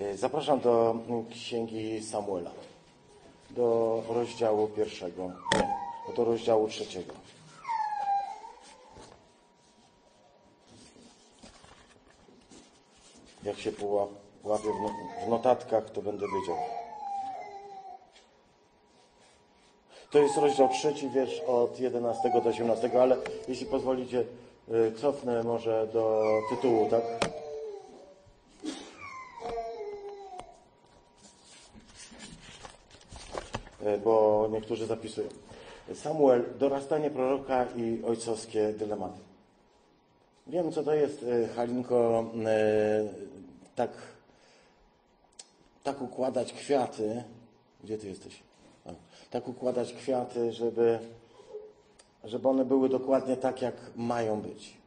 Y, Zapraszam do Księgi Samuela, do rozdziału pierwszego, nie, do rozdziału trzeciego. Jak się poła- łapię w no- w notatkach, to będę wiedział. To jest rozdział trzeci, wiersz od 11 do 18, ale jeśli pozwolicie, y, cofnę może do tytułu, tak? Bo niektórzy zapisują. Samuel, dorastanie proroka i ojcowskie dylematy. Wiem, co to jest, y, Halinko, y, tak, tak układać kwiaty. Gdzie ty jesteś? A, tak układać kwiaty, żeby, żeby one były dokładnie tak, jak mają być.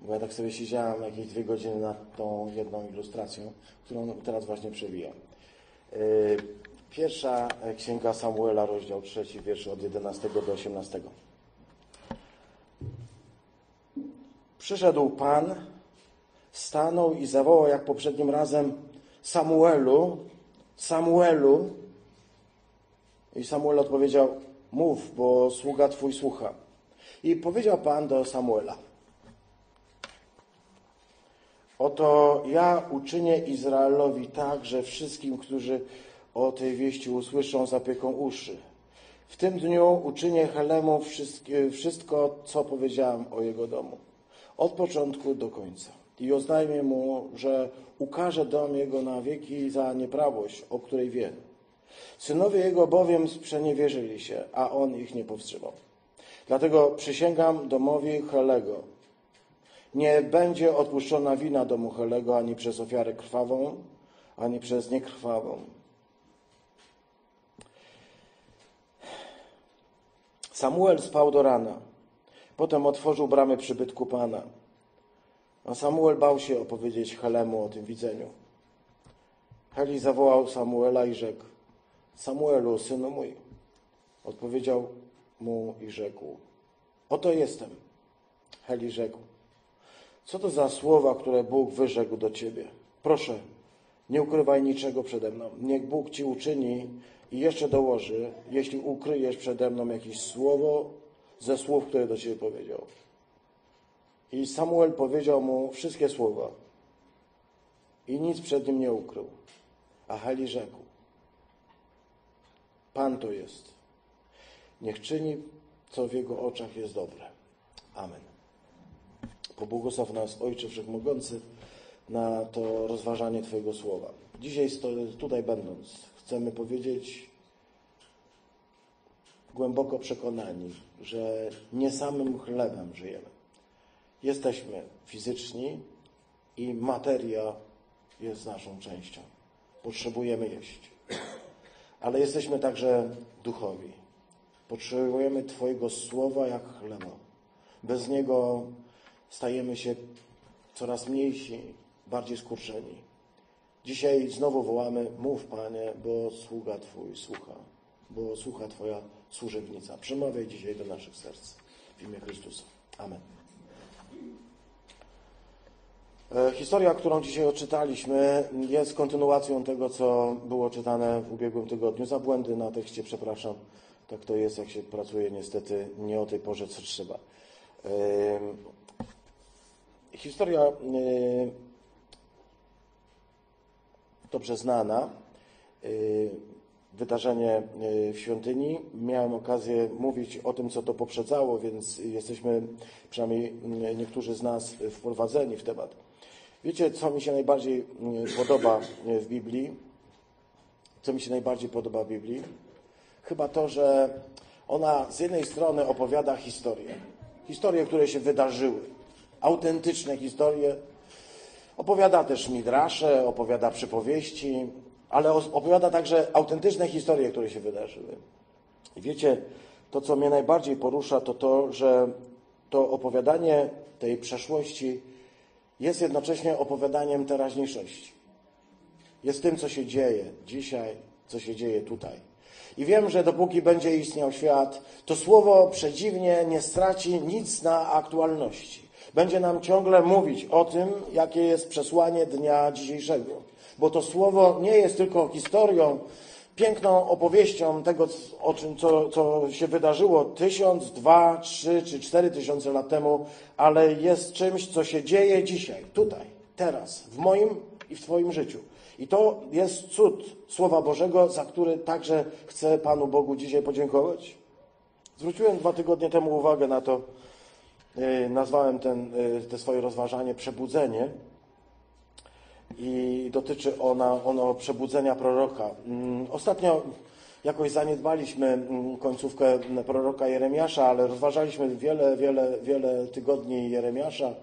Bo ja tak sobie siedziałem jakieś dwie godziny nad tą jedną ilustracją, którą teraz właśnie przewijam. Pierwsza księga Samuela, rozdział trzeci, wiersz od 11 do 18. Przyszedł Pan, stanął i zawołał jak poprzednim razem Samuelu, Samuelu. I Samuel odpowiedział, mów, bo sługa Twój słucha. I powiedział Pan do Samuela, oto ja uczynię Izraelowi tak, że wszystkim, którzy o tej wieści usłyszą, zapieką uszy. W tym dniu uczynię Helemu wszystko, co powiedziałem o jego domu. Od początku do końca. I oznajmię mu, że ukaże dom jego na wieki za nieprawość, o której wie. Synowie jego bowiem sprzeniewierzyli się, a on ich nie powstrzymał. Dlatego przysięgam domowi Helego. Nie będzie odpuszczona wina domu Helego ani przez ofiarę krwawą, ani przez niekrwawą. Samuel spał do rana. Potem otworzył bramy przybytku Pana. A Samuel bał się opowiedzieć Helemu o tym widzeniu. Heli zawołał Samuela i rzekł: Samuelu, synu mój. Odpowiedział mu i rzekł: Oto jestem. Heli rzekł: Co to za słowa, które Bóg wyrzekł do ciebie? Proszę, nie ukrywaj niczego przede mną. Niech Bóg ci uczyni i jeszcze dołoży, jeśli ukryjesz przede mną jakieś słowo ze słów, które do ciebie powiedział. I Samuel powiedział mu wszystkie słowa i nic przed nim nie ukrył. A Heli rzekł: Pan to jest. Niech czyni, co w jego oczach jest dobre. Amen. Pobłogosław nas, Ojcze Wszechmogący, na to rozważanie Twojego słowa. Dzisiaj tutaj będąc, chcemy powiedzieć głęboko przekonani, że nie samym chlebem żyjemy. Jesteśmy fizyczni i materia jest naszą częścią. Potrzebujemy jeść. Ale jesteśmy także duchowi. Potrzebujemy Twojego słowa jak chleba. Bez niego stajemy się coraz mniejsi, bardziej skurczeni. Dzisiaj znowu wołamy, mów Panie, bo sługa Twój słucha, bo słucha Twoja służebnica. Przemawiaj dzisiaj do naszych serc w imię Chrystusa. Amen. E, Historia, którą dzisiaj odczytaliśmy, jest kontynuacją tego, co było czytane w ubiegłym tygodniu. Za błędy na tekście przepraszam. Tak to jest, jak się pracuje niestety nie o tej porze, co trzeba. E, Historia e, dobrze znana. Y, Wydarzenie y, w świątyni. Miałem okazję mówić o tym, co to poprzedzało, więc jesteśmy, przynajmniej y, niektórzy z nas, wprowadzeni w temat. Wiecie, co mi się najbardziej podoba w Biblii? Co mi się najbardziej podoba w Biblii? Chyba to, że ona z jednej strony opowiada historie. Historie, które się wydarzyły. Autentyczne historie, Opowiada też midrasze, opowiada przypowieści, ale opowiada także autentyczne historie, które się wydarzyły. I wiecie, to co mnie najbardziej porusza, to to, że to opowiadanie tej przeszłości jest jednocześnie opowiadaniem teraźniejszości. Jest tym, co się dzieje dzisiaj, co się dzieje tutaj. I wiem, że dopóki będzie istniał świat, to słowo przedziwnie nie straci nic na aktualności. Będzie nam ciągle mówić o tym, jakie jest przesłanie dnia dzisiejszego. Bo to słowo nie jest tylko historią, piękną opowieścią tego, o czym, co, co się wydarzyło tysiąc, dwa, trzy czy cztery tysiące lat temu, ale jest czymś, co się dzieje dzisiaj, tutaj, teraz, w moim i w Twoim życiu. I to jest cud Słowa Bożego, za który także chcę Panu Bogu dzisiaj podziękować. Zwróciłem dwa tygodnie temu uwagę na to, nazwałem ten, yy, te swoje rozważanie przebudzenie i dotyczy ona, ono przebudzenia proroka. Mm, Ostatnio jakoś zaniedbaliśmy mm, końcówkę proroka Jeremiasza, ale rozważaliśmy wiele, wiele, wiele tygodni Jeremiasza.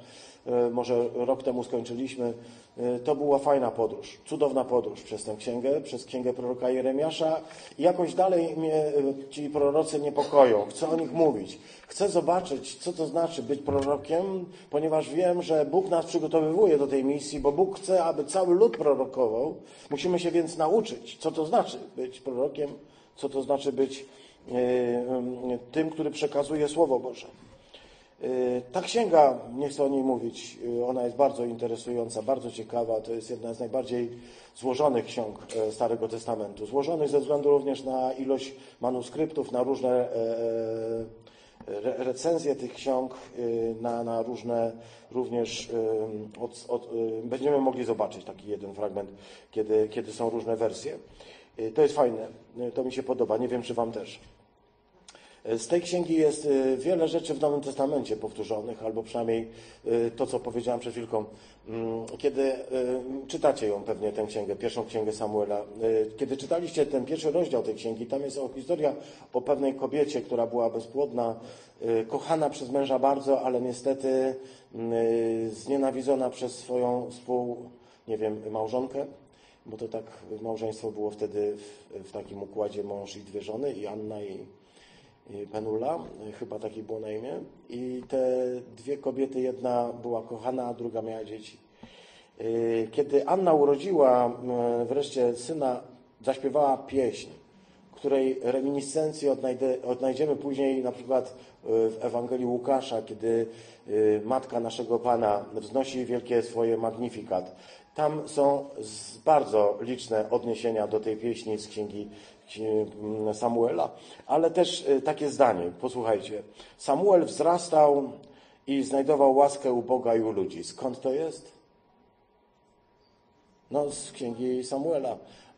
E, Może rok temu skończyliśmy. E, To była fajna podróż, cudowna podróż przez tę księgę, przez księgę proroka Jeremiasza. I jakoś dalej mnie e, ci prorocy niepokoją. Chcę o nich mówić. Chcę zobaczyć, co to znaczy być prorokiem, ponieważ wiem, że Bóg nas przygotowywuje do tej misji, bo Bóg chce, aby cały lud prorokował. Musimy się więc nauczyć, co to znaczy być prorokiem, co to znaczy być tym, który przekazuje Słowo Boże. E, Ta księga, nie chcę o niej mówić, e, ona jest bardzo interesująca, bardzo ciekawa. To jest jedna z najbardziej złożonych ksiąg e, Starego Testamentu. Złożonych ze względu również na ilość manuskryptów, na różne e, e, re- recenzje tych ksiąg, e, na, na różne również od, od, będziemy mogli zobaczyć taki jeden fragment, kiedy, kiedy są różne wersje. To jest fajne, to mi się podoba, nie wiem czy Wam też. Z tej księgi jest y, wiele rzeczy w Nowym Testamencie powtórzonych, albo przynajmniej y, to, co powiedziałem przed chwilką. Mm, Kiedy y, czytacie ją pewnie, tę księgę, pierwszą księgę Samuela, kiedy czytaliście ten pierwszy rozdział tej księgi, tam jest historia o pewnej kobiecie, która była bezpłodna, kochana przez męża bardzo, ale niestety znienawidzona przez swoją współ, nie wiem, małżonkę, bo to tak małżeństwo było wtedy w, w takim układzie mąż i dwie żony, i Anna i Penula, chyba takie było na imię. I te dwie kobiety, jedna była kochana, a druga miała dzieci. Yy, Kiedy Anna urodziła wreszcie syna, zaśpiewała pieśń, której reminiscencję odnajdę, odnajdziemy później na przykład w Ewangelii Łukasza, kiedy yy, matka naszego Pana wznosi wielkie swoje magnifikat. Tam są bardzo liczne odniesienia do tej pieśni z księgi ksi- Samuela, ale też y, takie zdanie, posłuchajcie. Samuel wzrastał i znajdował łaskę u Boga i u ludzi. Skąd to jest? No, z księgi Samuela.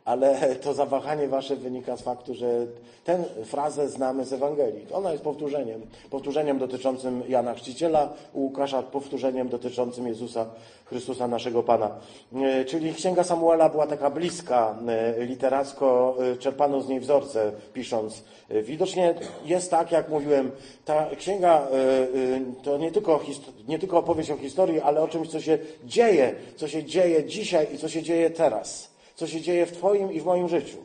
Ale to zawahanie wasze wynika z faktu, że tę frazę znamy z Ewangelii. Ona jest powtórzeniem. Powtórzeniem dotyczącym Jana Chrzciciela, u Łukasza powtórzeniem dotyczącym Jezusa Chrystusa, naszego Pana. E, Czyli księga Samuela była taka bliska, e, literacko e, czerpano z niej wzorce, pisząc. Widocznie jest tak, jak mówiłem, ta księga to nie tylko, nie tylko opowieść o historii, ale o czymś, co się dzieje, co się dzieje dzisiaj i co się dzieje teraz co się dzieje w Twoim i w moim życiu.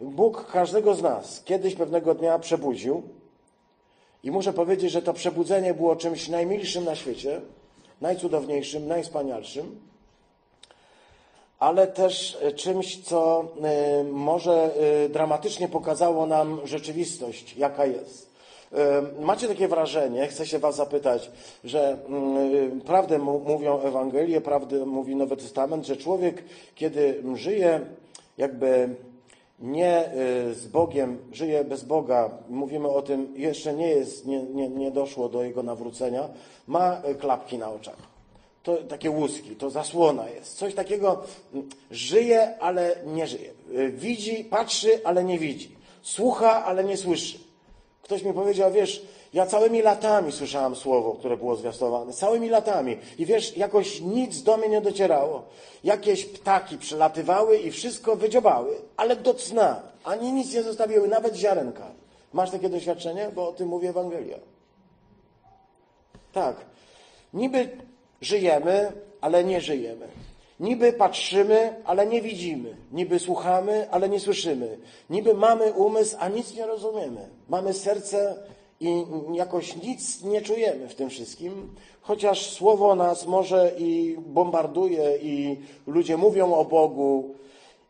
Bóg każdego z nas kiedyś pewnego dnia przebudził i muszę powiedzieć, że to przebudzenie było czymś najmilszym na świecie, najcudowniejszym, najwspanialszym, ale też e, czymś, co e, może e, dramatycznie pokazało nam rzeczywistość, jaka jest. Macie takie wrażenie, chcę się Was zapytać, że mm, prawdę mu- mówią Ewangelie, prawdę mówi Nowy Testament, że człowiek, kiedy żyje jakby nie y, z Bogiem, żyje bez Boga, mówimy o tym, jeszcze nie jest, nie, nie, nie doszło do jego nawrócenia, ma y, klapki na oczach. To takie łuski, to zasłona jest. Coś takiego mm, żyje, ale nie żyje. Y, Widzi, patrzy, ale nie widzi. Słucha, ale nie słyszy. Ktoś mi powiedział, wiesz, ja całymi latami słyszałem słowo, które było zwiastowane. Całymi latami. I wiesz, jakoś nic do mnie nie docierało. Jakieś ptaki przelatywały i wszystko wydziobały, ale do cna. Ani nic nie zostawiły, nawet ziarenka. Masz takie doświadczenie? Bo o tym mówi Ewangelia. Tak. Niby żyjemy, ale nie żyjemy. Niby patrzymy, ale nie widzimy. Niby słuchamy, ale nie słyszymy. Niby mamy umysł, a nic nie rozumiemy. Mamy serce i jakoś nic nie czujemy w tym wszystkim, chociaż słowo nas może i bombarduje, i ludzie mówią o Bogu.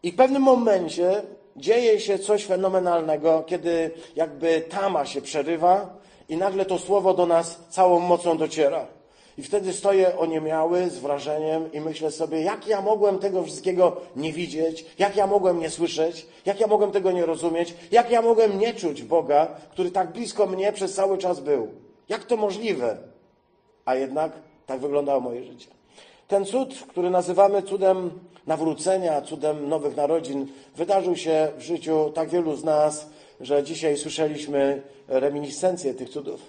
I w pewnym momencie dzieje się coś fenomenalnego, kiedy jakby tama się przerywa i nagle to słowo do nas całą mocą dociera. I wtedy stoję oniemiały z wrażeniem i myślę sobie, jak ja mogłem tego wszystkiego nie widzieć, jak ja mogłem nie słyszeć, jak ja mogłem tego nie rozumieć, jak ja mogłem nie czuć Boga, który tak blisko mnie przez cały czas był. Jak to możliwe? A jednak tak wyglądało moje życie. Ten cud, który nazywamy cudem nawrócenia, cudem nowych narodzin, wydarzył się w życiu tak wielu z nas, że dzisiaj słyszeliśmy reminiscencję tych cudów.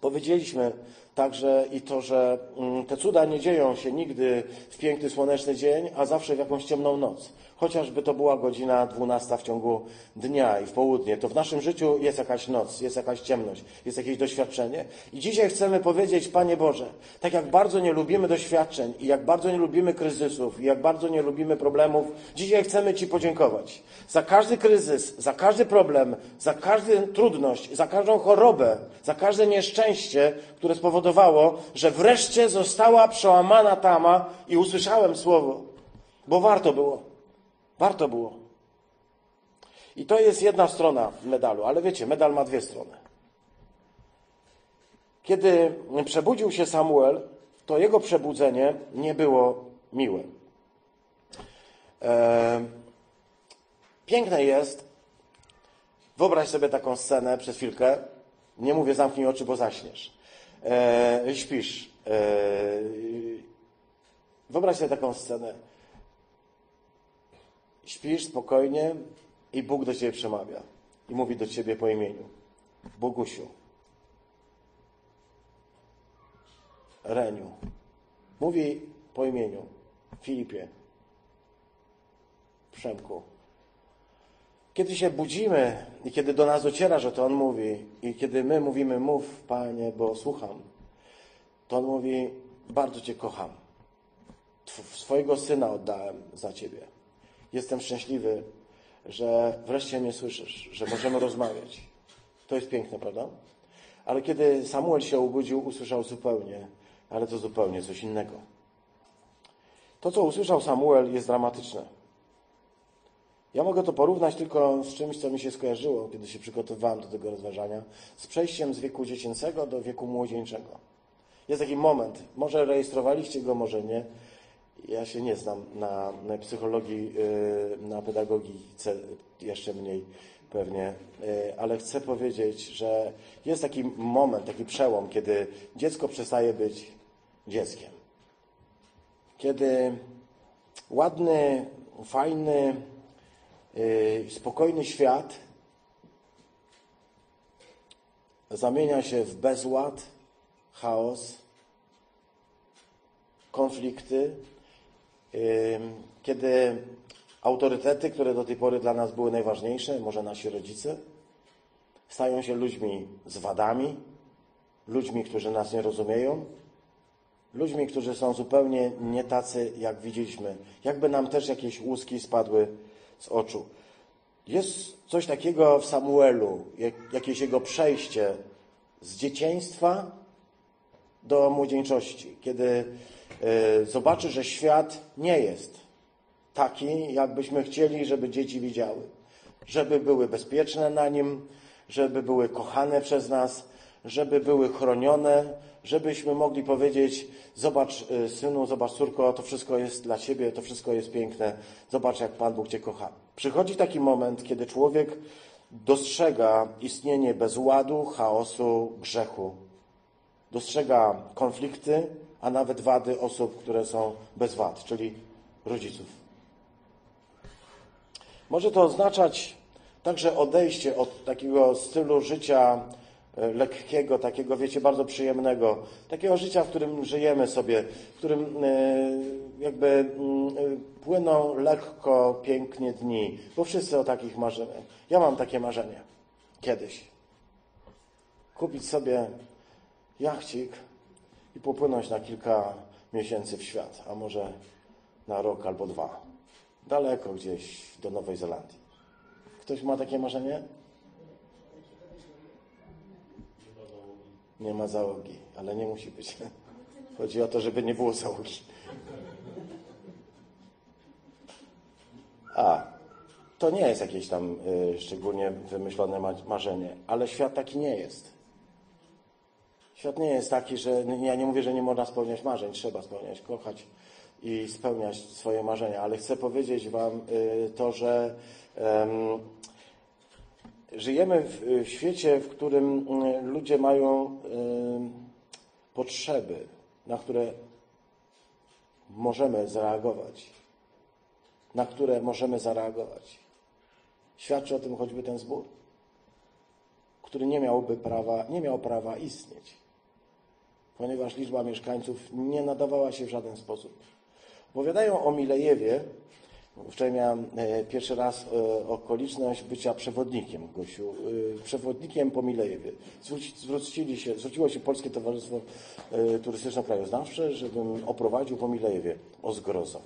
Powiedzieliśmy także i to, że mm, te cuda nie dzieją się nigdy w piękny, słoneczny dzień, a zawsze w jakąś ciemną noc. Chociażby to była godzina 12 w ciągu dnia i w południe, to w naszym życiu jest jakaś noc, jest jakaś ciemność, jest jakieś doświadczenie. I dzisiaj chcemy powiedzieć, Panie Boże, tak jak bardzo nie lubimy doświadczeń i jak bardzo nie lubimy kryzysów i jak bardzo nie lubimy problemów, dzisiaj chcemy Ci podziękować za każdy kryzys, za każdy problem, za każdą trudność, za każdą chorobę, za każde nieszczęście, które spowodowało, że wreszcie została przełamana tama i usłyszałem słowo, bo warto było. Warto było. I to jest jedna strona medalu, ale wiecie, medal ma dwie strony. Kiedy przebudził się Samuel, to jego przebudzenie nie było miłe. E, piękne jest, wyobraź sobie taką scenę przez chwilkę, nie mówię zamknij oczy, bo zaśniesz. E, śpisz. E, wyobraź sobie taką scenę Śpisz spokojnie i Bóg do ciebie przemawia i mówi do ciebie po imieniu. Bogusiu. Reniu. Mówi po imieniu. Filipie. Przemku. Kiedy się budzimy i kiedy do nas dociera, że to On mówi i kiedy my mówimy mów Panie, bo słucham, to On mówi bardzo Cię kocham. Swojego Syna oddałem za Ciebie. Jestem szczęśliwy, że wreszcie mnie słyszysz, że możemy rozmawiać. To jest piękne, prawda? Ale kiedy Samuel się obudził, usłyszał zupełnie, ale to zupełnie coś innego. To, co usłyszał Samuel, jest dramatyczne. Ja mogę to porównać tylko z czymś, co mi się skojarzyło, kiedy się przygotowywałem do tego rozważania, z przejściem z wieku dziecięcego do wieku młodzieńczego. Jest taki moment, może rejestrowaliście go, może nie, ja się nie znam na, na psychologii, y, na pedagogice, jeszcze mniej pewnie, y, ale chcę powiedzieć, że jest taki moment, taki przełom, kiedy dziecko przestaje być dzieckiem. Kiedy ładny, fajny, y, spokojny świat zamienia się w bezład, chaos, konflikty, kiedy autorytety, które do tej pory dla nas były najważniejsze, może nasi rodzice, stają się ludźmi z wadami, ludźmi, którzy nas nie rozumieją, ludźmi, którzy są zupełnie nie tacy, jak widzieliśmy. Jakby nam też jakieś łuski spadły z oczu. Jest coś takiego w Samuelu, jakieś jego przejście z dzieciństwa do młodzieńczości, kiedy zobaczy, że świat nie jest taki, jakbyśmy chcieli, żeby dzieci widziały. Żeby były bezpieczne na nim, żeby były kochane przez nas, żeby były chronione, żebyśmy mogli powiedzieć: Zobacz, e, synu, zobacz, córko, to wszystko jest dla ciebie, to wszystko jest piękne, zobacz, jak Pan Bóg cię kocha. Przychodzi taki moment, kiedy człowiek dostrzega istnienie bezładu, chaosu, grzechu. Dostrzega konflikty, a nawet wady osób, które są bez wad, czyli rodziców. Może to oznaczać także odejście od takiego stylu życia e, lekkiego, takiego, wiecie, bardzo przyjemnego, takiego życia, w którym żyjemy sobie, w którym e, jakby mm, e, płyną lekko, pięknie dni, bo wszyscy o takich marzymy. Ja mam takie marzenie. Kiedyś. Kupić sobie jachcik, i popłynąć na kilka miesięcy w świat, a może na rok albo dwa. Daleko gdzieś do Nowej Zelandii. Ktoś ma takie marzenie? Nie ma załogi, ale nie musi być. Chodzi o to, żeby nie było załogi. A, to nie jest jakieś tam y, szczególnie wymyślone marzenie, ale świat taki nie jest. Świat nie jest taki, że ja nie mówię, że nie można spełniać marzeń, trzeba spełniać, kochać i spełniać swoje marzenia, ale chcę powiedzieć Wam y, to, że um, żyjemy w, w, świecie, w którym y, ludzie mają y, potrzeby, na które możemy zareagować. Na które możemy zareagować. Świadczy o tym choćby ten zbór, który nie miałby prawa, nie miał prawa istnieć, ponieważ liczba mieszkańców nie nadawała się w żaden sposób. Opowiadają o Milejewie. Wczoraj miałem e, pierwszy raz e, okoliczność bycia przewodnikiem, Gosiu, e, przewodnikiem po Milejewie. Zwrócili się, zwróciło się Polskie Towarzystwo Turystyczno-Krajoznawcze, żebym oprowadził po Milejewie o zgrozo.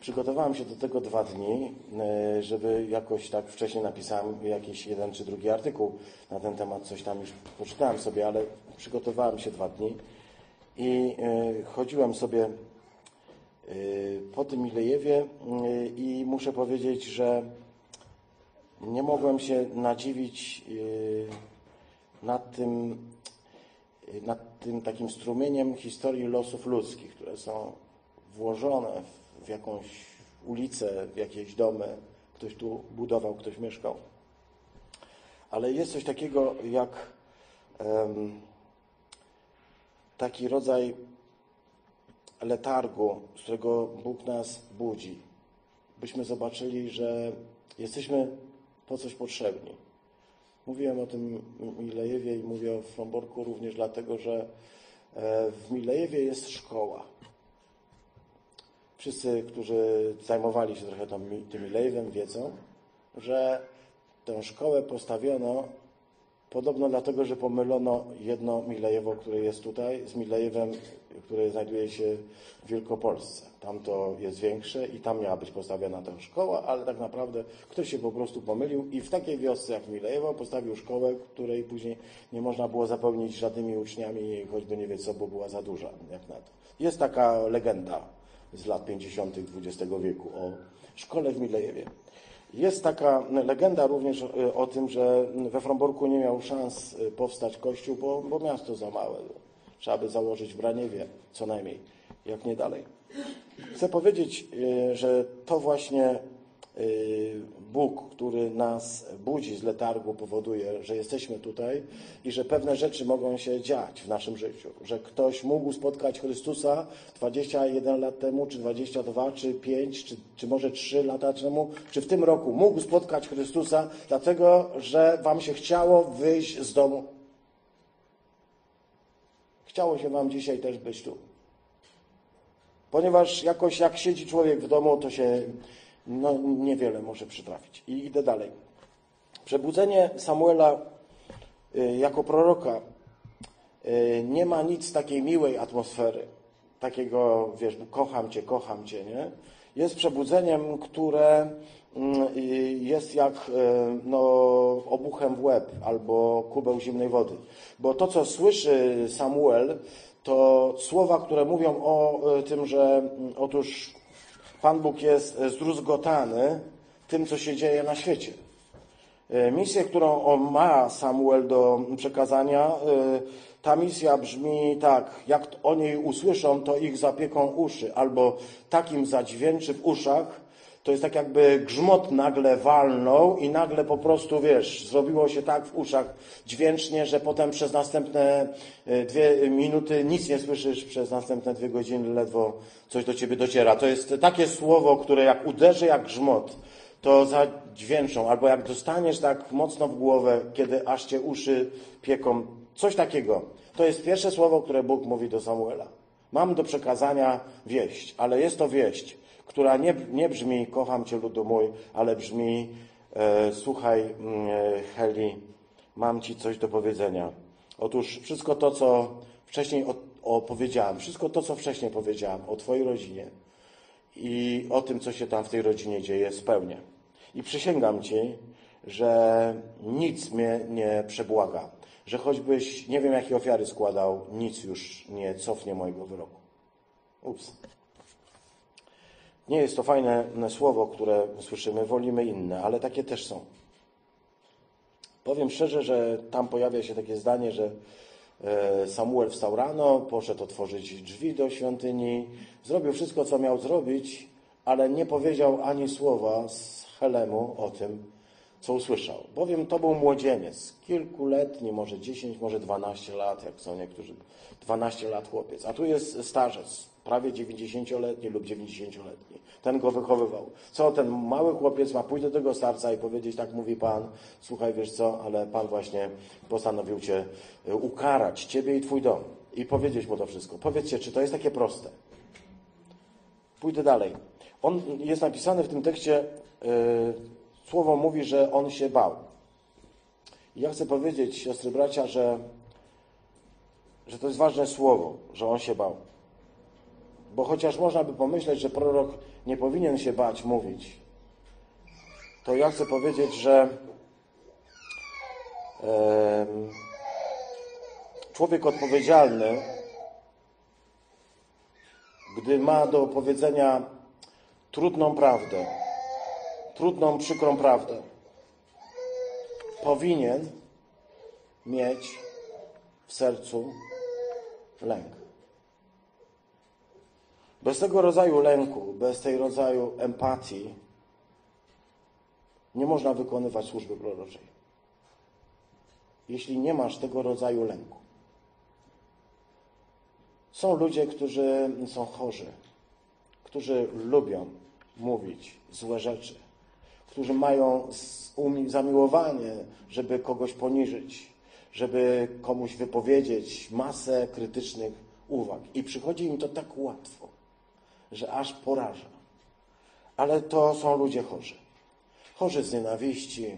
Przygotowałem się do tego dwa dni, żeby jakoś tak wcześniej napisałem jakiś jeden czy drugi artykuł na ten temat, coś tam już poczytałem sobie, ale przygotowałem się dwa dni i chodziłem sobie Y, po tym Milejewie y, i muszę powiedzieć, że nie mogłem się nadziwić nad tym, nad tym takim strumieniem historii losów ludzkich, które są włożone w jakąś ulicę, w jakieś domy. Ktoś tu budował, ktoś mieszkał. Ale jest coś takiego jak um, taki rodzaj letargu, z którego Bóg nas budzi, byśmy zobaczyli, że jesteśmy po coś potrzebni. Mówiłem o tym Milejewie i mówię o Fromborku również dlatego, że e, w Milejewie jest szkoła. Wszyscy, którzy zajmowali się trochę tym Milejewem, wiedzą, że tę szkołę postawiono podobno dlatego, że pomylono jedno Milejewo, które jest tutaj, z Milejewem które znajduje się w Wielkopolsce. Tam to jest większe i tam miała być postawiona ta szkoła, ale tak naprawdę ktoś się po prostu pomylił i w takiej wiosce jak Milejewo postawił szkołę, której później nie można było zapełnić żadnymi uczniami, choćby nie wie co, bo była za duża, jak na to. Jest taka legenda z lat 50. XX wieku o szkole w Milejewie. Jest taka legenda również o tym, że we Fromborku nie miał szans powstać kościół, bo, bo miasto za małe. Trzeba by założyć w Braniewie co najmniej, jak nie dalej. Chcę powiedzieć, y, że to właśnie Bóg, który nas budzi z letargu, powoduje, że jesteśmy tutaj i że pewne rzeczy mogą się dziać w naszym życiu. Że ktoś mógł spotkać Chrystusa 21 lat temu, czy 22, czy 5, czy, czy może 3 lata temu, czy w tym roku mógł spotkać Chrystusa, dlatego że Wam się chciało wyjść z domu Chciało się Wam dzisiaj też być tu. Ponieważ jakoś jak siedzi człowiek w domu, to się no, niewiele może przytrafić. I idę dalej. Przebudzenie Samuela y, jako proroka y, nie ma nic takiej miłej atmosfery. Takiego, wiesz, kocham Cię, kocham Cię, nie? Jest przebudzeniem, które mm, jest jak y, no, obuchem w łeb albo kubeł zimnej wody. Bo to, co słyszy Samuel, to słowa, które mówią o tym, że mm, otóż Pan Bóg jest zdruzgotany tym, co się dzieje na świecie. E, misję, którą ma Samuel do przekazania, e, ta misja brzmi tak, jak o niej usłyszą, to ich zapieką uszy, albo takim zadźwięczy w uszach, to jest tak jakby grzmot nagle walnął i nagle po prostu, wiesz, zrobiło się tak w uszach dźwięcznie, że potem przez następne e, dwie minuty nic nie słyszysz, przez następne dwie godziny ledwo coś do ciebie dociera. To jest takie słowo, które jak uderzy jak grzmot, to zadźwięczą, albo jak dostaniesz tak mocno w głowę, kiedy aż cię uszy pieką. Coś takiego. To jest pierwsze słowo, które Bóg mówi do Samuela. Mam do przekazania wieść, ale jest to wieść która nie, nie brzmi kocham Cię ludu mój, ale brzmi e, słuchaj mm, e, Heli, mam Ci coś do powiedzenia. Otóż wszystko to, co wcześniej opowiedziałem, wszystko to, co wcześniej powiedziałem o Twojej rodzinie i o tym, co się tam w tej rodzinie dzieje, spełnię. I przysięgam Ci, że nic mnie nie przebłaga, że choćbyś nie wiem, jakie ofiary składał, nic już nie cofnie mojego wyroku. Ups. Nie jest to fajne słowo, które słyszymy, wolimy inne, ale takie też są. Powiem szczerze, że tam pojawia się takie zdanie, że E, Samuel wstał rano, poszedł otworzyć drzwi do świątyni, zrobił wszystko, co miał zrobić, ale nie powiedział ani słowa z Helemu o tym, co usłyszał. Bowiem to był młodzieniec, kilkuletni, może 10, może 12 lat, jak są niektórzy, 12 lat chłopiec. A tu jest starzec, prawie 90-letni lub 90-letni. Ten go wychowywał. Co ten mały chłopiec ma pójść do tego starca i powiedzieć, tak mówi Pan, słuchaj, wiesz co, ale Pan właśnie postanowił Cię y, ukarać, Ciebie i Twój dom. I powiedzieć mu to wszystko. Powiedzcie, czy to jest takie proste? Pójdę dalej. On jest napisany w tym tekście, yy, słowo mówi, że on się bał. I ja chcę powiedzieć, siostry bracia, że, że to jest ważne słowo, że on się bał. Bo chociaż można by pomyśleć, że prorok nie powinien się bać mówić, to ja chcę powiedzieć, że człowiek odpowiedzialny, gdy ma do powiedzenia trudną prawdę, trudną, przykrą prawdę, powinien mieć w sercu lęk. Bez tego rodzaju lęku, bez tej rodzaju empatii nie można wykonywać służby proroczej. Jeśli nie masz tego rodzaju lęku. Są ludzie, którzy są chorzy, którzy lubią mówić złe rzeczy, którzy mają zamiłowanie, żeby kogoś poniżyć, żeby komuś wypowiedzieć masę krytycznych uwag. I przychodzi im to tak łatwo, że aż poraża. Ale to są ludzie chorzy. Chorzy z nienawiści,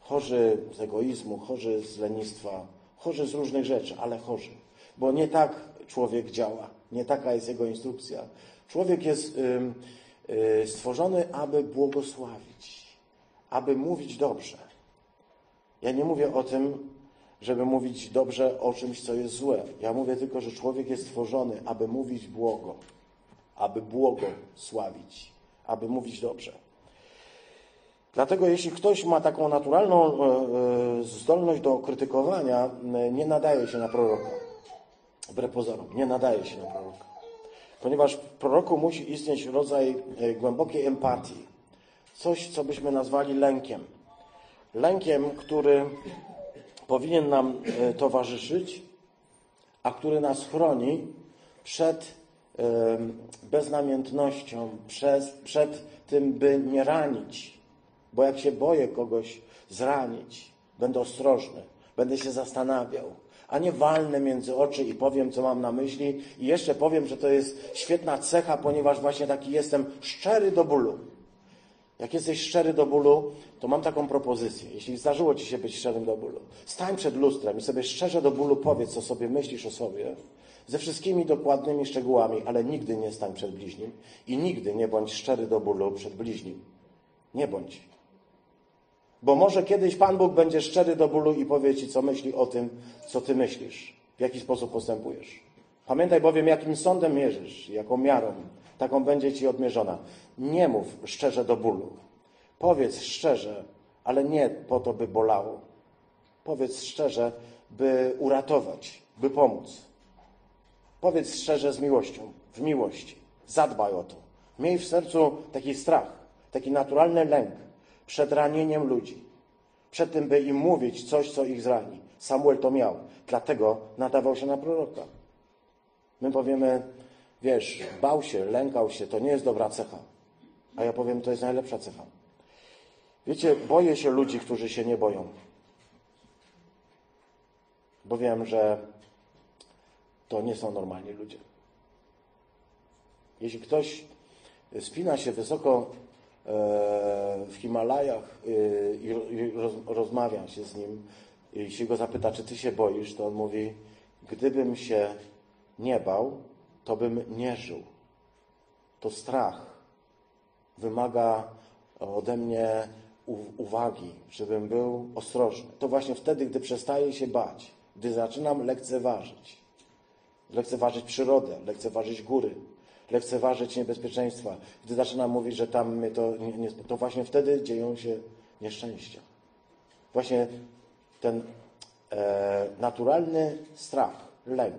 chorzy z egoizmu, chorzy z lenistwa, chorzy z różnych rzeczy, ale chorzy. Bo nie tak człowiek działa, nie taka jest jego instrukcja. Człowiek jest y, stworzony, aby błogosławić, aby mówić dobrze. Ja nie mówię o tym, żeby mówić dobrze o czymś, co jest złe. Ja mówię tylko, że człowiek jest stworzony, aby mówić błogo, aby błogosławić, aby mówić dobrze. Dlatego jeśli ktoś ma taką naturalną e, e, zdolność do krytykowania, nie nadaje się na proroka. Wbrew pozorom, nie nadaje się na proroka ponieważ w proroku musi istnieć rodzaj e, głębokiej empatii. Coś, co byśmy nazwali lękiem. Lękiem, który powinien nam e, towarzyszyć, a który nas chroni przed beznamiętnością, przed tym, by nie ranić. Bo jak się boję kogoś zranić, będę ostrożny, będę się zastanawiał, a nie walnę między oczy i powiem, co mam na myśli. I jeszcze powiem, że to jest świetna cecha, ponieważ właśnie taki jestem szczery do bólu. Jak jesteś szczery do bólu, to mam taką propozycję. Jeśli zdarzyło ci się być szczerym do bólu, stań przed lustrem i sobie szczerze do bólu powiedz, co sobie myślisz o sobie, ze wszystkimi dokładnymi szczegółami, ale nigdy nie stań przed bliźnim i nigdy nie bądź szczery do bólu przed bliźnim. Nie bądź. Bo może kiedyś Pan Bóg będzie szczery do bólu i powie Ci, co myśli o tym, co Ty myślisz, w jaki sposób postępujesz. Pamiętaj bowiem, jakim sądem mierzysz, jaką miarą, taką będzie Ci odmierzona. Nie mów szczerze do bólu. Powiedz szczerze, ale nie po to, by bolało. Powiedz szczerze, by uratować, by pomóc. Powiedz szczerze z miłością, w miłości. Zadbaj o to. Miej w sercu taki strach, taki naturalny lęk, przed ranieniem ludzi, przed tym, by im mówić coś, co ich zrani. Samuel to miał, dlatego nadawał się na proroka. My powiemy, wiesz, bał się, lękał się, to nie jest dobra cecha. A ja powiem, to jest najlepsza cecha. Wiecie, boję się ludzi, którzy się nie boją. Bo wiem, że to nie są normalni ludzie. Jeśli ktoś spina się wysoko E, w Himalajach y, i rozmawiam się z nim i się go zapyta, czy ty się boisz, to on mówi, gdybym się nie bał, to bym nie żył. To strach wymaga ode mnie uwagi, żebym był ostrożny. To właśnie wtedy, gdy przestaję się bać, gdy zaczynam lekceważyć, lekceważyć przyrodę, lekceważyć góry, lekceważyć niebezpieczeństwa, gdy zaczynam mówić, że tam my to, nie, nie, to właśnie wtedy dzieją się nieszczęścia. Właśnie ten e, naturalny strach, lęk,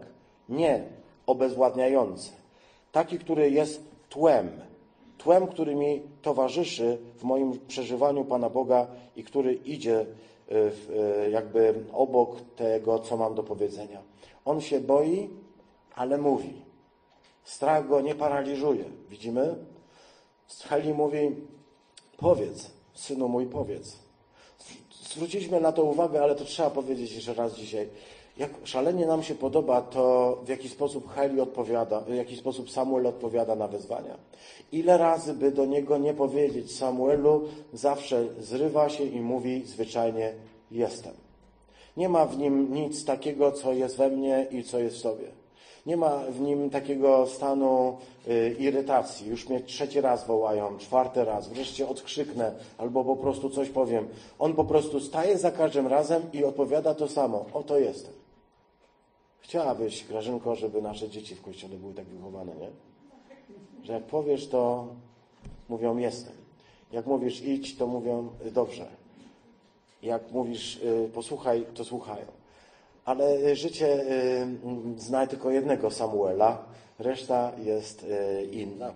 nie obezwładniający, taki, który jest tłem, tłem, który mi towarzyszy w moim przeżywaniu Pana Boga i który idzie e, e, jakby obok tego, co mam do powiedzenia. On się boi, ale mówi. Strach go nie paraliżuje. Widzimy? Heli mówi, powiedz, synu mój, powiedz. Zwróciliśmy na to uwagę, ale to trzeba powiedzieć jeszcze raz dzisiaj. Jak szalenie nam się podoba to, w jaki sposób Heli odpowiada, w jaki sposób Samuel odpowiada na wezwania. Ile razy by do niego nie powiedzieć Samuelu, zawsze zrywa się i mówi zwyczajnie jestem. Nie ma w nim nic takiego, co jest we mnie i co jest w sobie. Nie ma w nim takiego stanu y, irytacji. Już mnie trzeci raz wołają, czwarty raz, wreszcie odkrzyknę albo po prostu coś powiem. On po prostu staje za każdym razem i odpowiada to samo. Oto jestem. Chciałabyś, Grażynko, żeby nasze dzieci w kościele były tak wychowane, nie? Że jak powiesz, to mówią jestem. Jak mówisz idź, to mówią dobrze. Jak mówisz y, posłuchaj, to słuchają. Ale y, życie y, zna tylko jednego Samuela, reszta jest inna.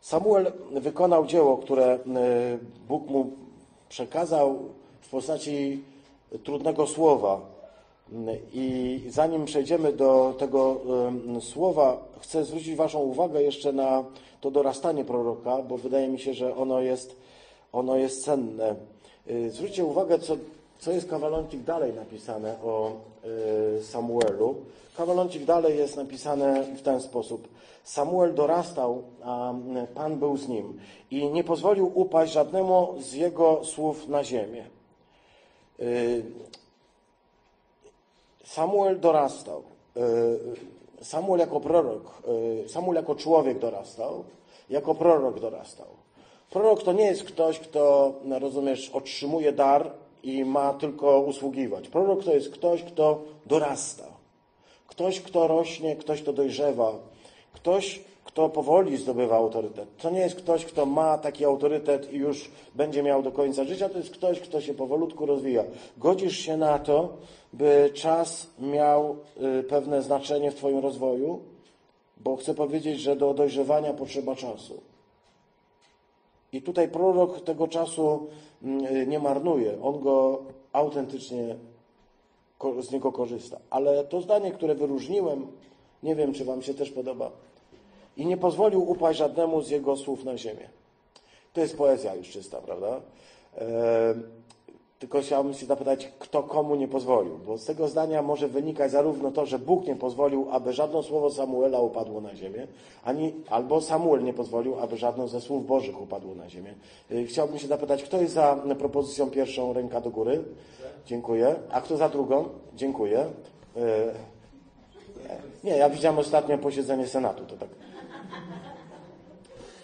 Samuel wykonał dzieło, które Bóg mu przekazał w postaci trudnego słowa. I zanim przejdziemy do tego słowa, chcę zwrócić Waszą uwagę jeszcze na to dorastanie proroka, bo wydaje mi się, że ono jest, ono jest cenne. Zwróćcie uwagę, co co jest kawaloncik dalej napisane o y, Samuelu? Kawaloncik dalej jest napisane w ten sposób. Samuel dorastał, a Pan był z nim i nie pozwolił upaść żadnemu z jego słów na ziemię. Y, Samuel dorastał. Y, Samuel jako prorok, Samuel jako człowiek dorastał, jako prorok dorastał. Prorok to nie jest ktoś, kto, rozumiesz, otrzymuje dar i ma tylko usługiwać. Prorok to jest ktoś, kto dorasta. Ktoś, kto rośnie, ktoś, kto dojrzewa. Ktoś, kto powoli zdobywa autorytet. To nie jest ktoś, kto ma taki autorytet i już będzie miał do końca życia. To jest ktoś, kto się powolutku rozwija. Godzisz się na to, by czas miał y, pewne znaczenie w Twoim rozwoju, bo chcę powiedzieć, że do dojrzewania potrzeba czasu. I tutaj prorok tego czasu mm, nie marnuje. On go autentycznie z niego korzysta. Ale to zdanie, które wyróżniłem, nie wiem, czy Wam się też podoba. I nie pozwolił upaść żadnemu z jego słów na ziemię. To jest poezja już czysta, prawda? Tylko chciałbym się zapytać, kto komu nie pozwolił, bo z tego zdania może wynikać zarówno to, że Bóg nie pozwolił, aby żadne słowo Samuela upadło na ziemię, ani, albo Samuel nie pozwolił, aby żadne ze słów Bożych upadło na ziemię. Y, chciałbym się zapytać, kto jest za propozycją pierwszą, ręka do góry? Dziękuję. A kto za drugą? Dziękuję. Y, nie, ja widziałem ostatnio posiedzenie Senatu, to tak,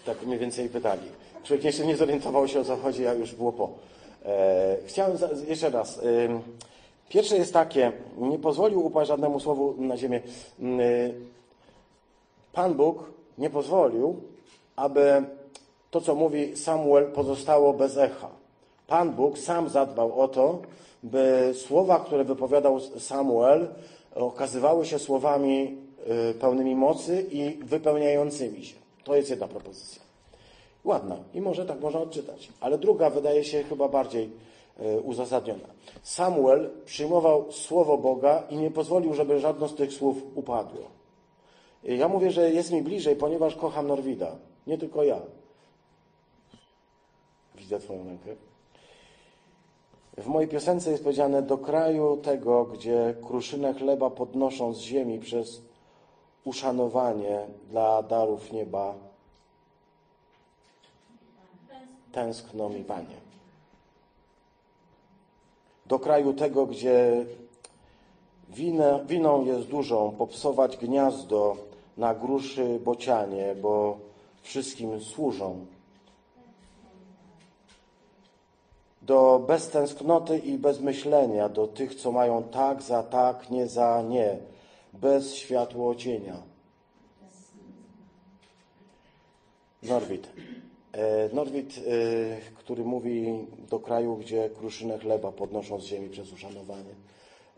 tak mniej więcej pytali. Człowiek jeszcze nie zorientował się o co chodzi, a już było po. E, chciałem jeszcze raz. Pierwsze jest takie, nie pozwolił upaść żadnemu słowu na ziemię. Y, Pan Bóg nie pozwolił, aby to, co mówi Samuel, pozostało bez echa. Pan Bóg sam zadbał o to, by słowa, które wypowiadał Samuel, okazywały się słowami pełnymi mocy i wypełniającymi się. To jest jedna propozycja. Ładna i może tak można odczytać. Ale druga wydaje się chyba bardziej e, uzasadniona. Samuel przyjmował słowo Boga i nie pozwolił, żeby żadno z tych słów upadło. Ja mówię, że jest mi bliżej, ponieważ kocham Norwida. Nie tylko ja. Widzę Twoją rękę. W mojej piosence jest powiedziane do kraju tego, gdzie kruszynę chleba podnoszą z ziemi przez uszanowanie dla darów nieba tęskno mi, Panie. Do kraju tego, gdzie winę, winą jest dużą, popsować gniazdo na gruszy bocianie, bo wszystkim służą. Do beztęsknoty i bez myślenia, do tych, co mają tak za tak, nie za nie, bez światło cienia. Norwid. E, Norwid, e, który mówi do kraju, gdzie kruszynę chleba podnoszą z ziemi przez uszanowanie.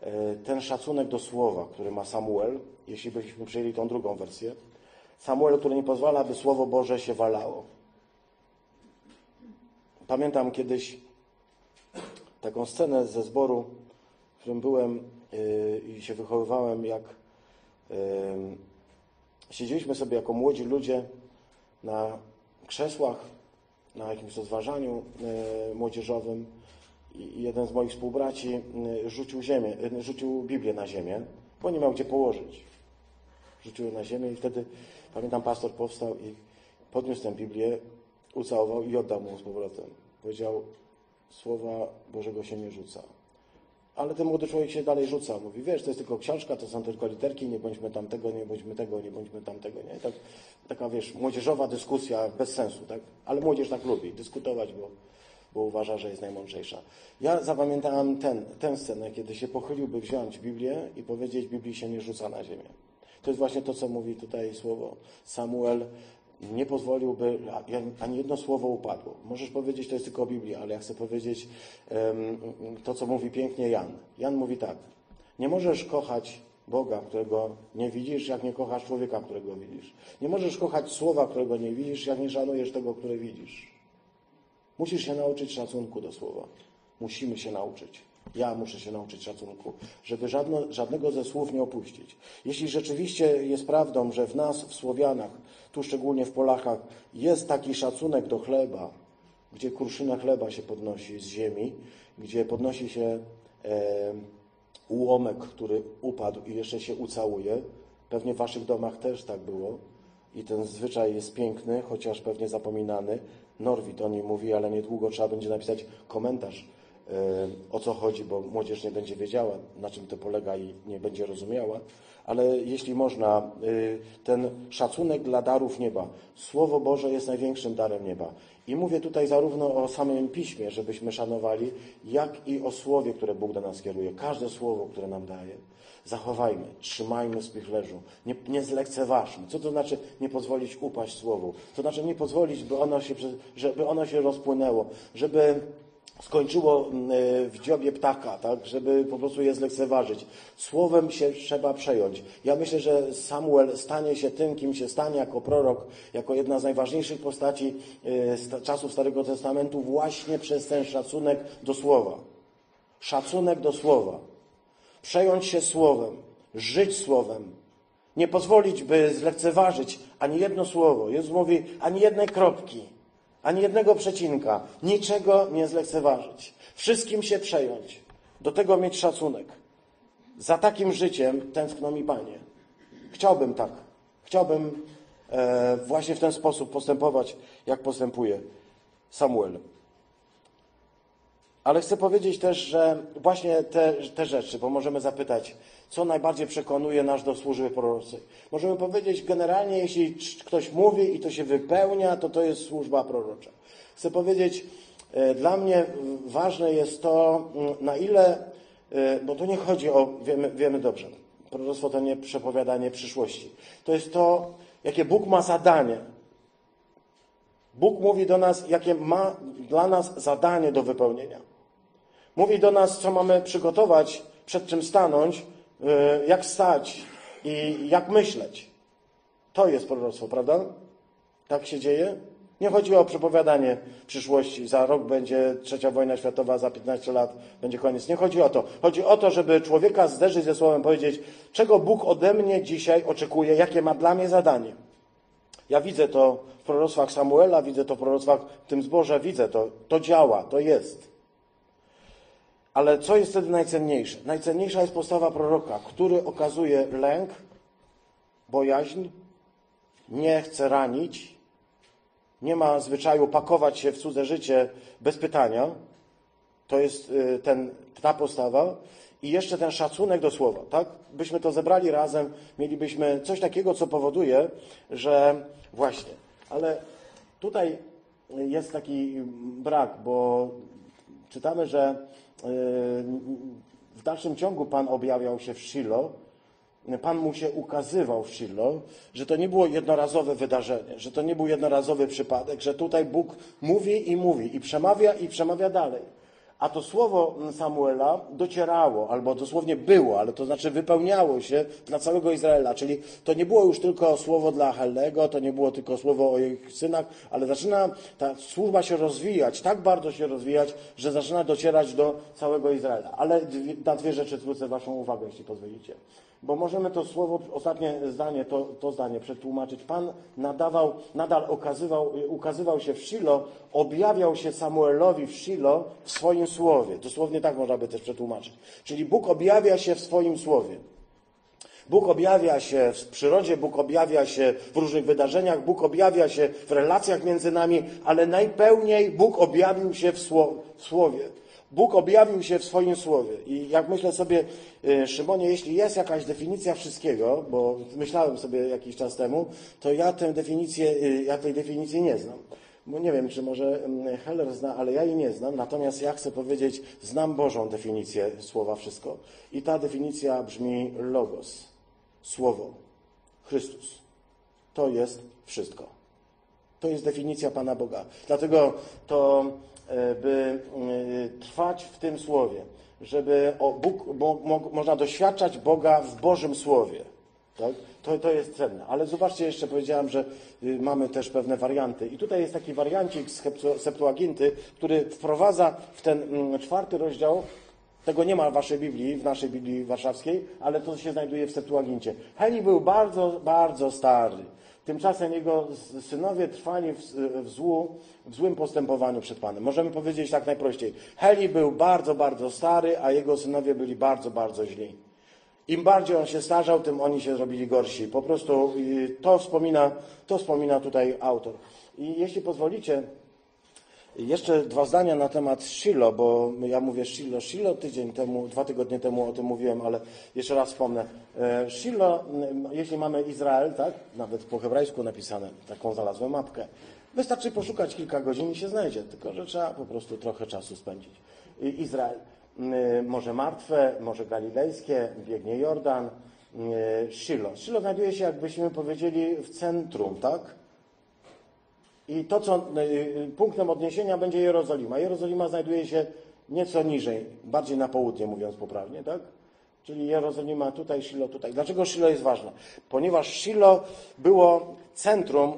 E, ten szacunek do słowa, który ma Samuel, jeśli byśmy przyjęli tą drugą wersję, Samuel, który nie pozwala, by Słowo Boże się walało. Pamiętam kiedyś taką scenę ze zboru, w którym byłem i się wychowywałem, jak siedzieliśmy sobie jako młodzi ludzie na krzesłach na jakimś rozważaniu e, młodzieżowym jeden z moich współbraci e, rzucił, ziemię, e, rzucił Biblię na ziemię, bo nie miał gdzie położyć. Rzucił ją na ziemię i wtedy, pamiętam, pastor powstał i podniósł tę Biblię, ucałował i oddał mu z powrotem. Powiedział, słowa Bożego się nie rzuca. Ale ten młody człowiek się dalej rzuca. Mówi, wiesz, to jest tylko książka, to są tylko literki, nie bądźmy tamtego, nie bądźmy tego, nie bądźmy tamtego. Nie? Tak, taka, wiesz, młodzieżowa dyskusja bez sensu, tak? Ale młodzież tak lubi dyskutować, bo, bo uważa, że jest najmądrzejsza. Ja zapamiętałem ten, tę scenę, kiedy się pochylił, by wziąć Biblię i powiedzieć, Biblii się nie rzuca na ziemię. To jest właśnie to, co mówi tutaj słowo Samuel nie pozwoliłby, ani jedno słowo upadło. Możesz powiedzieć, to jest tylko Biblia, ale ja chcę powiedzieć to, co mówi pięknie Jan. Jan mówi tak, nie możesz kochać Boga, którego nie widzisz, jak nie kochasz człowieka, którego widzisz. Nie możesz kochać słowa, którego nie widzisz, jak nie szanujesz tego, które widzisz. Musisz się nauczyć szacunku do słowa. Musimy się nauczyć. Ja muszę się nauczyć szacunku, żeby żadno, żadnego ze słów nie opuścić. Jeśli rzeczywiście jest prawdą, że w nas, w Słowianach, tu szczególnie w Polakach, jest taki szacunek do chleba, gdzie kruszyna chleba się podnosi z ziemi, gdzie podnosi się e, ułomek, który upadł i jeszcze się ucałuje, pewnie w waszych domach też tak było i ten zwyczaj jest piękny, chociaż pewnie zapominany. Norwid o nim mówi, ale niedługo trzeba będzie napisać komentarz o co chodzi, bo młodzież nie będzie wiedziała, na czym to polega i nie będzie rozumiała. Ale jeśli można, y, ten szacunek dla darów nieba. Słowo Boże jest największym darem nieba. I mówię tutaj zarówno o samym piśmie, żebyśmy szanowali, jak i o słowie, które Bóg do nas kieruje. Każde słowo, które nam daje. Zachowajmy, trzymajmy spichlerzu, nie, nie zlekceważmy. Co to znaczy nie pozwolić upaść słowu? To znaczy nie pozwolić, by ono się, żeby ono się rozpłynęło, żeby skończyło mm, e, w dziobie ptaka, tak, żeby po prostu je zlekceważyć. Słowem się trzeba przejąć. Ja myślę, że Samuel stanie się tym, kim się stanie jako prorok, jako jedna z najważniejszych postaci e, czasów Starego Testamentu właśnie przez ten szacunek do słowa. Szacunek do słowa. Przejąć się słowem, żyć słowem, nie pozwolić, by zlekceważyć ani jedno słowo. Jezus mówi, ani jednej kropki ani jednego przecinka, niczego nie zlekceważyć, wszystkim się przejąć, do tego mieć szacunek. Za takim życiem tęskno mi Panie. Chciałbym tak. Chciałbym e, właśnie w ten sposób postępować, jak postępuje Samuel. Ale chcę powiedzieć też, że właśnie te, te rzeczy, bo możemy zapytać, co najbardziej przekonuje nas do służby prorocy. Możemy powiedzieć generalnie, jeśli ktoś mówi i to się wypełnia, to to jest służba prorocza. Chcę powiedzieć, e, dla mnie ważne jest to, mm, na ile, e, bo tu nie chodzi o, wiemy, wiemy dobrze, proroctwo to nie przepowiadanie przyszłości. To jest to, jakie Bóg ma zadanie. Bóg mówi do nas, jakie ma dla nas zadanie do wypełnienia. Mówi do nas, co mamy przygotować, przed czym stanąć, E, jak stać i jak myśleć. To jest proroctwo, prawda? Tak się dzieje? Nie chodzi o przepowiadanie przyszłości. Za rok będzie trzecia wojna światowa, za 15 lat będzie koniec. Nie chodzi o to. Chodzi o to, żeby człowieka zderzyć ze słowem, powiedzieć, czego Bóg ode mnie dzisiaj oczekuje, jakie ma dla mnie zadanie. Ja widzę to w proroctwach Samuela, widzę to w proroctwach w tym zborze, widzę to. To działa, to jest. Ale co jest wtedy najcenniejsze? Najcenniejsza jest postawa proroka, który okazuje lęk, bojaźń, nie chce ranić, nie ma zwyczaju pakować się w cudze życie bez pytania. To jest y, ten, ta postawa. I jeszcze ten szacunek do słowa, tak? Byśmy to zebrali razem, mielibyśmy coś takiego, co powoduje, że właśnie, ale tutaj jest taki brak, bo czytamy, że w dalszym ciągu Pan objawiał się w Shilo Pan mu się ukazywał w Shiloh, że to nie było jednorazowe wydarzenie, że to nie był jednorazowy przypadek, że tutaj Bóg mówi i mówi i przemawia i przemawia dalej. A to słowo Samuela docierało, albo dosłownie było, ale to znaczy wypełniało się dla całego Izraela. Czyli to nie było już tylko słowo dla Hellego, to nie było tylko słowo o ich synach, ale zaczyna ta służba się rozwijać, tak bardzo się rozwijać, że zaczyna docierać do całego Izraela. Ale na dwie rzeczy zwrócę Waszą uwagę, jeśli pozwolicie bo możemy to słowo, ostatnie zdanie, to, to zdanie przetłumaczyć. Pan nadawał, nadal okazywał, ukazywał się w Shilo, objawiał się Samuelowi w Shilo w swoim słowie. Dosłownie tak można by też przetłumaczyć. Czyli Bóg objawia się w swoim słowie. Bóg objawia się w przyrodzie, Bóg objawia się w różnych wydarzeniach, Bóg objawia się w relacjach między nami, ale najpełniej Bóg objawił się w, słowie. Bóg objawił się w swoim słowie. I jak myślę sobie, y, Szymonie, jeśli jest jakaś definicja wszystkiego, bo myślałem sobie jakiś czas temu, to ja tę definicję, y, ja tej definicji nie znam. Bo nie wiem, czy może mm, Heller zna, ale ja jej nie znam. Natomiast ja chcę powiedzieć, znam Bożą definicję słowa wszystko. I ta definicja brzmi logos. Słowo. Chrystus. To jest wszystko. To jest definicja Pana Boga. Dlatego to by e, trwać w tym słowie, żeby Bóg, bo, można doświadczać Boga w Bożym Słowie. Tak? To, to jest cenne. Ale zobaczcie, jeszcze powiedziałem, że y, mamy też pewne warianty. I tutaj jest taki wariancik z Septuaginty, który wprowadza w ten mm, czwarty rozdział tego nie ma w waszej Biblii, w naszej Biblii warszawskiej, ale to się znajduje w Septuagincie. Heli był bardzo, bardzo stary. Tymczasem jego synowie trwali w, w, złu, w złym postępowaniu przed Panem. Możemy powiedzieć tak najprościej. Heli był bardzo, bardzo stary, a jego synowie byli bardzo, bardzo źli. Im bardziej on się starzał, tym oni się zrobili gorsi. Po prostu to wspomina, to wspomina tutaj autor. I jeśli pozwolicie, jeszcze dwa zdania na temat Shilo, bo ja mówię Shilo, Shilo tydzień temu, dwa tygodnie temu o tym mówiłem, ale jeszcze raz wspomnę. E, Shilo, jeśli mamy Izrael, tak, nawet po hebrajsku napisane, taką znalazłem mapkę, wystarczy poszukać kilka godzin i się znajdzie, tylko że trzeba po prostu trochę czasu spędzić. Izrael, Morze Martwe, Morze Galilejskie, biegnie Jordan, Shilo. Shilo znajduje się, jakbyśmy powiedzieli, w centrum, tak? I to, co y, y, punktem odniesienia będzie Jerozolima. Jerozolima znajduje się nieco niżej, bardziej na południe, mówiąc poprawnie, tak? Czyli Jerozolima tutaj, Shilo tutaj. Dlaczego Shilo jest ważne? Ponieważ Shilo było centrum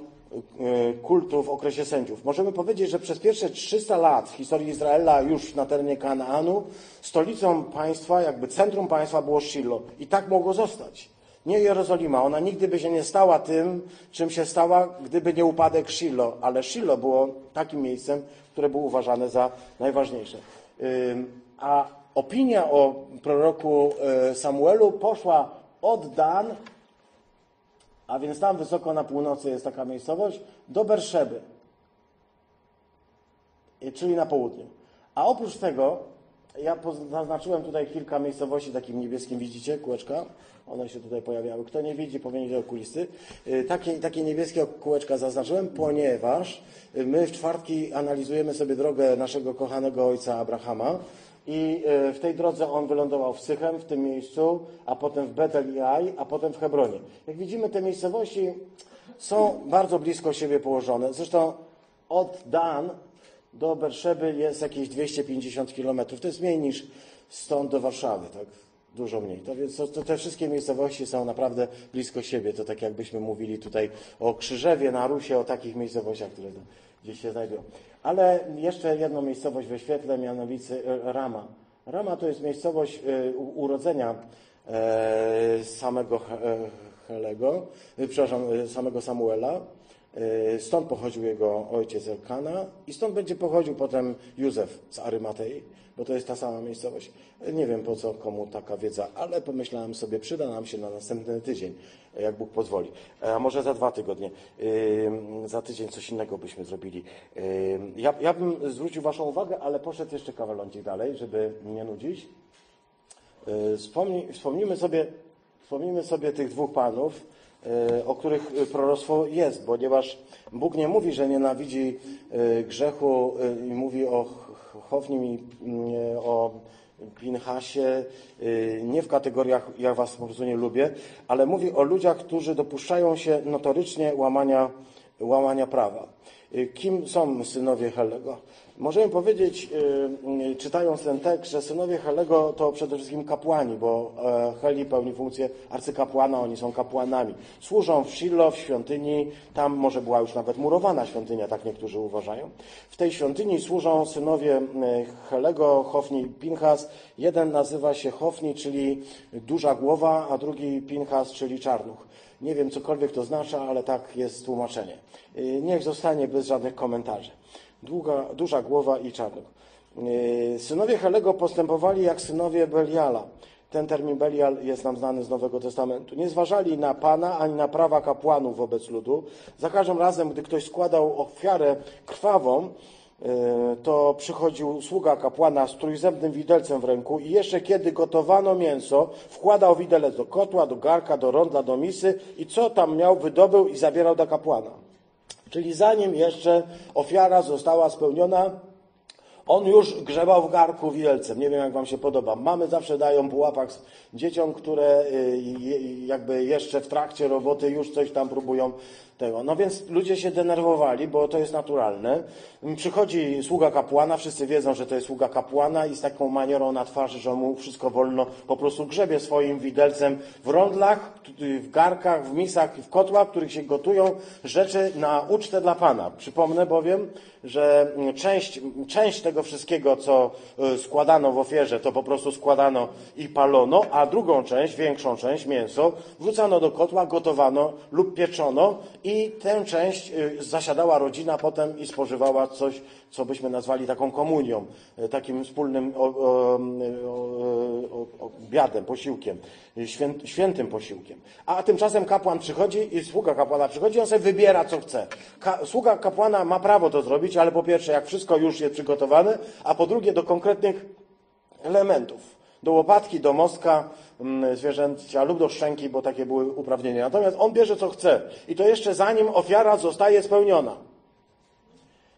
y, kultu w okresie sędziów. Możemy powiedzieć, że przez pierwsze 300 lat w historii Izraela już na terenie Kanaanu stolicą państwa, jakby centrum państwa było Shilo. I tak mogło zostać. Nie Jerozolima, ona nigdy by się nie stała tym, czym się stała, gdyby nie upadek Shiloh, ale Shiloh było takim miejscem, które było uważane za najważniejsze. A opinia o proroku e, Samuelu poszła od Dan, a więc tam wysoko na północy jest taka miejscowość, do Berszeby, czyli na południu. A oprócz tego ja zaznaczyłem tutaj kilka miejscowości takim niebieskim, widzicie, kółeczka? One się tutaj pojawiały. Kto nie widzi, powinien widzieć okulisty. Y, takie, takie niebieskie kółeczka zaznaczyłem, ponieważ y, my w czwartki analizujemy sobie drogę naszego kochanego ojca Abrahama i y, w tej drodze on wylądował w Sychem, w tym miejscu, a potem w Betel i Aj, a potem w Hebronie. Jak widzimy, te miejscowości są bardzo blisko siebie położone. Zresztą od Dan do Berszeby jest jakieś 250 kilometrów. To jest mniej niż stąd do Warszawy, tak? Dużo mniej. To więc to, to te wszystkie miejscowości są naprawdę blisko siebie. To tak jakbyśmy mówili tutaj o Krzyżewie, na Rusie, o takich miejscowościach, które gdzieś się znajdują. Ale jeszcze jedną miejscowość wyświetlę, mianowicie e, Rama. Rama to jest miejscowość e, urodzenia e, samego Helego, przepraszam, samego Samuela. E, stąd pochodził jego ojciec Elkana i stąd będzie pochodził potem Józef z Arymatei, bo to jest ta sama miejscowość. E, nie wiem po co komu taka wiedza, ale pomyślałem sobie, przyda nam się na następny tydzień, jak Bóg pozwoli. E, a może za dwa tygodnie. Za tydzień coś innego byśmy zrobili. Ja, ja bym zwrócił Waszą uwagę, ale poszedł jeszcze kawaloncik dalej, żeby nie nudzić. Wspomnijmy, sobie, wspomnijmy sobie tych dwóch panów, E, o których proroctwo jest, ponieważ Bóg nie mówi, że nienawidzi e, grzechu e, i mówi o Chownim i o Pinhasie, y, nie w kategoriach ja was po prostu nie lubię, ale mówi o ludziach, którzy dopuszczają się notorycznie łamania, łamania prawa. Kim są synowie Helego? Możemy powiedzieć, y, czytając ten tekst, że synowie Helego to przede wszystkim kapłani, bo e, Heli pełni funkcję arcykapłana, oni są kapłanami. Służą w Shiloh, w świątyni, tam może była już nawet murowana świątynia, tak niektórzy uważają. W tej świątyni służą synowie Helego, Hofni i Pinchas. Jeden nazywa się Hofni, czyli duża głowa, a drugi Pinchas, czyli czarnuch. Nie wiem, cokolwiek to znaczy, ale tak jest tłumaczenie. Y, niech zostanie bez żadnych komentarzy. Długa, duża głowa i czarnuch. Y, synowie Helego postępowali jak synowie Beliala. Ten termin Belial jest nam znany z Nowego Testamentu. Nie zważali na Pana ani na prawa kapłanów wobec ludu. Za każdym razem, gdy ktoś składał ofiarę krwawą, E, to przychodził sługa kapłana z trójzębnym widelcem w ręku i jeszcze kiedy gotowano mięso, wkładał widelec do kotła, do garka, do rondla, do misy i co tam miał, wydobył i zabierał do kapłana. Czyli zanim jeszcze ofiara została spełniona, on już grzebał w garku widelcem. Nie wiem, jak wam się podoba. Mamy zawsze dają po łapach dzieciom, które y, jakby jeszcze w trakcie roboty już coś tam próbują tego. No więc ludzie się denerwowali, bo to jest naturalne. Przychodzi sługa kapłana, wszyscy wiedzą, że to jest sługa kapłana i z taką manierą na twarzy, że mu wszystko wolno, po prostu grzebie swoim widelcem w rondlach, w garkach, w misach, w kotłach, w których się gotują rzeczy na ucztę dla Pana. Przypomnę bowiem, że część, część tego wszystkiego, co y, składano w ofierze, to po prostu składano i palono, a drugą część, większą część, mięso, wrzucano do kotła, gotowano lub pieczono i tę część y, zasiadała rodzina potem i spożywała coś, co byśmy nazwali taką komunią, y, takim wspólnym obiadem, posiłkiem, świętym posiłkiem. A tymczasem kapłan przychodzi i sługa kapłana przychodzi, on sobie wybiera, co chce. sługa kapłana ma prawo to zrobić, ale po pierwsze, jak wszystko już jest przygotowane, a po drugie, do konkretnych elementów. Do łopatki, do mostka mm, zwierzęcia lub do szczęki, bo takie były uprawnienia. Natomiast on bierze co chce. I to jeszcze zanim ofiara zostaje spełniona.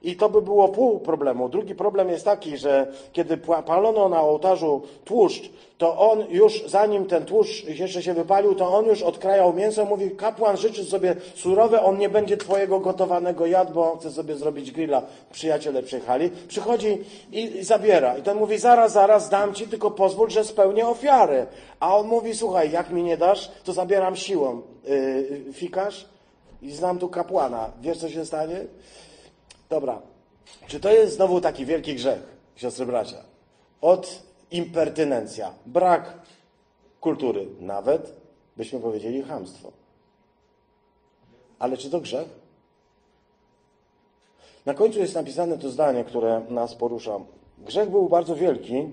I to by było pół problemu. Drugi problem jest taki, że kiedy palono na ołtarzu tłuszcz, to on już, zanim ten tłuszcz jeszcze się wypalił, to on już odkrajał mięso, mówi, kapłan życzy sobie surowe, on nie będzie twojego gotowanego jadł, bo chce sobie zrobić grilla. Przyjaciele przyjechali. Przychodzi i, i zabiera. I ten mówi, zaraz, zaraz dam ci, tylko pozwól, że spełnię ofiarę. A on mówi, słuchaj, jak mi nie dasz, to zabieram siłą. Yy, fikasz? I znam tu kapłana. Wiesz, co się stanie? Dobra. Czy to jest znowu taki wielki grzech, siostry bracia? Od impertynencja, brak kultury, nawet byśmy powiedzieli chamstwo. Ale czy to grzech? Na końcu jest napisane to zdanie, które nas porusza. Grzech był bardzo wielki,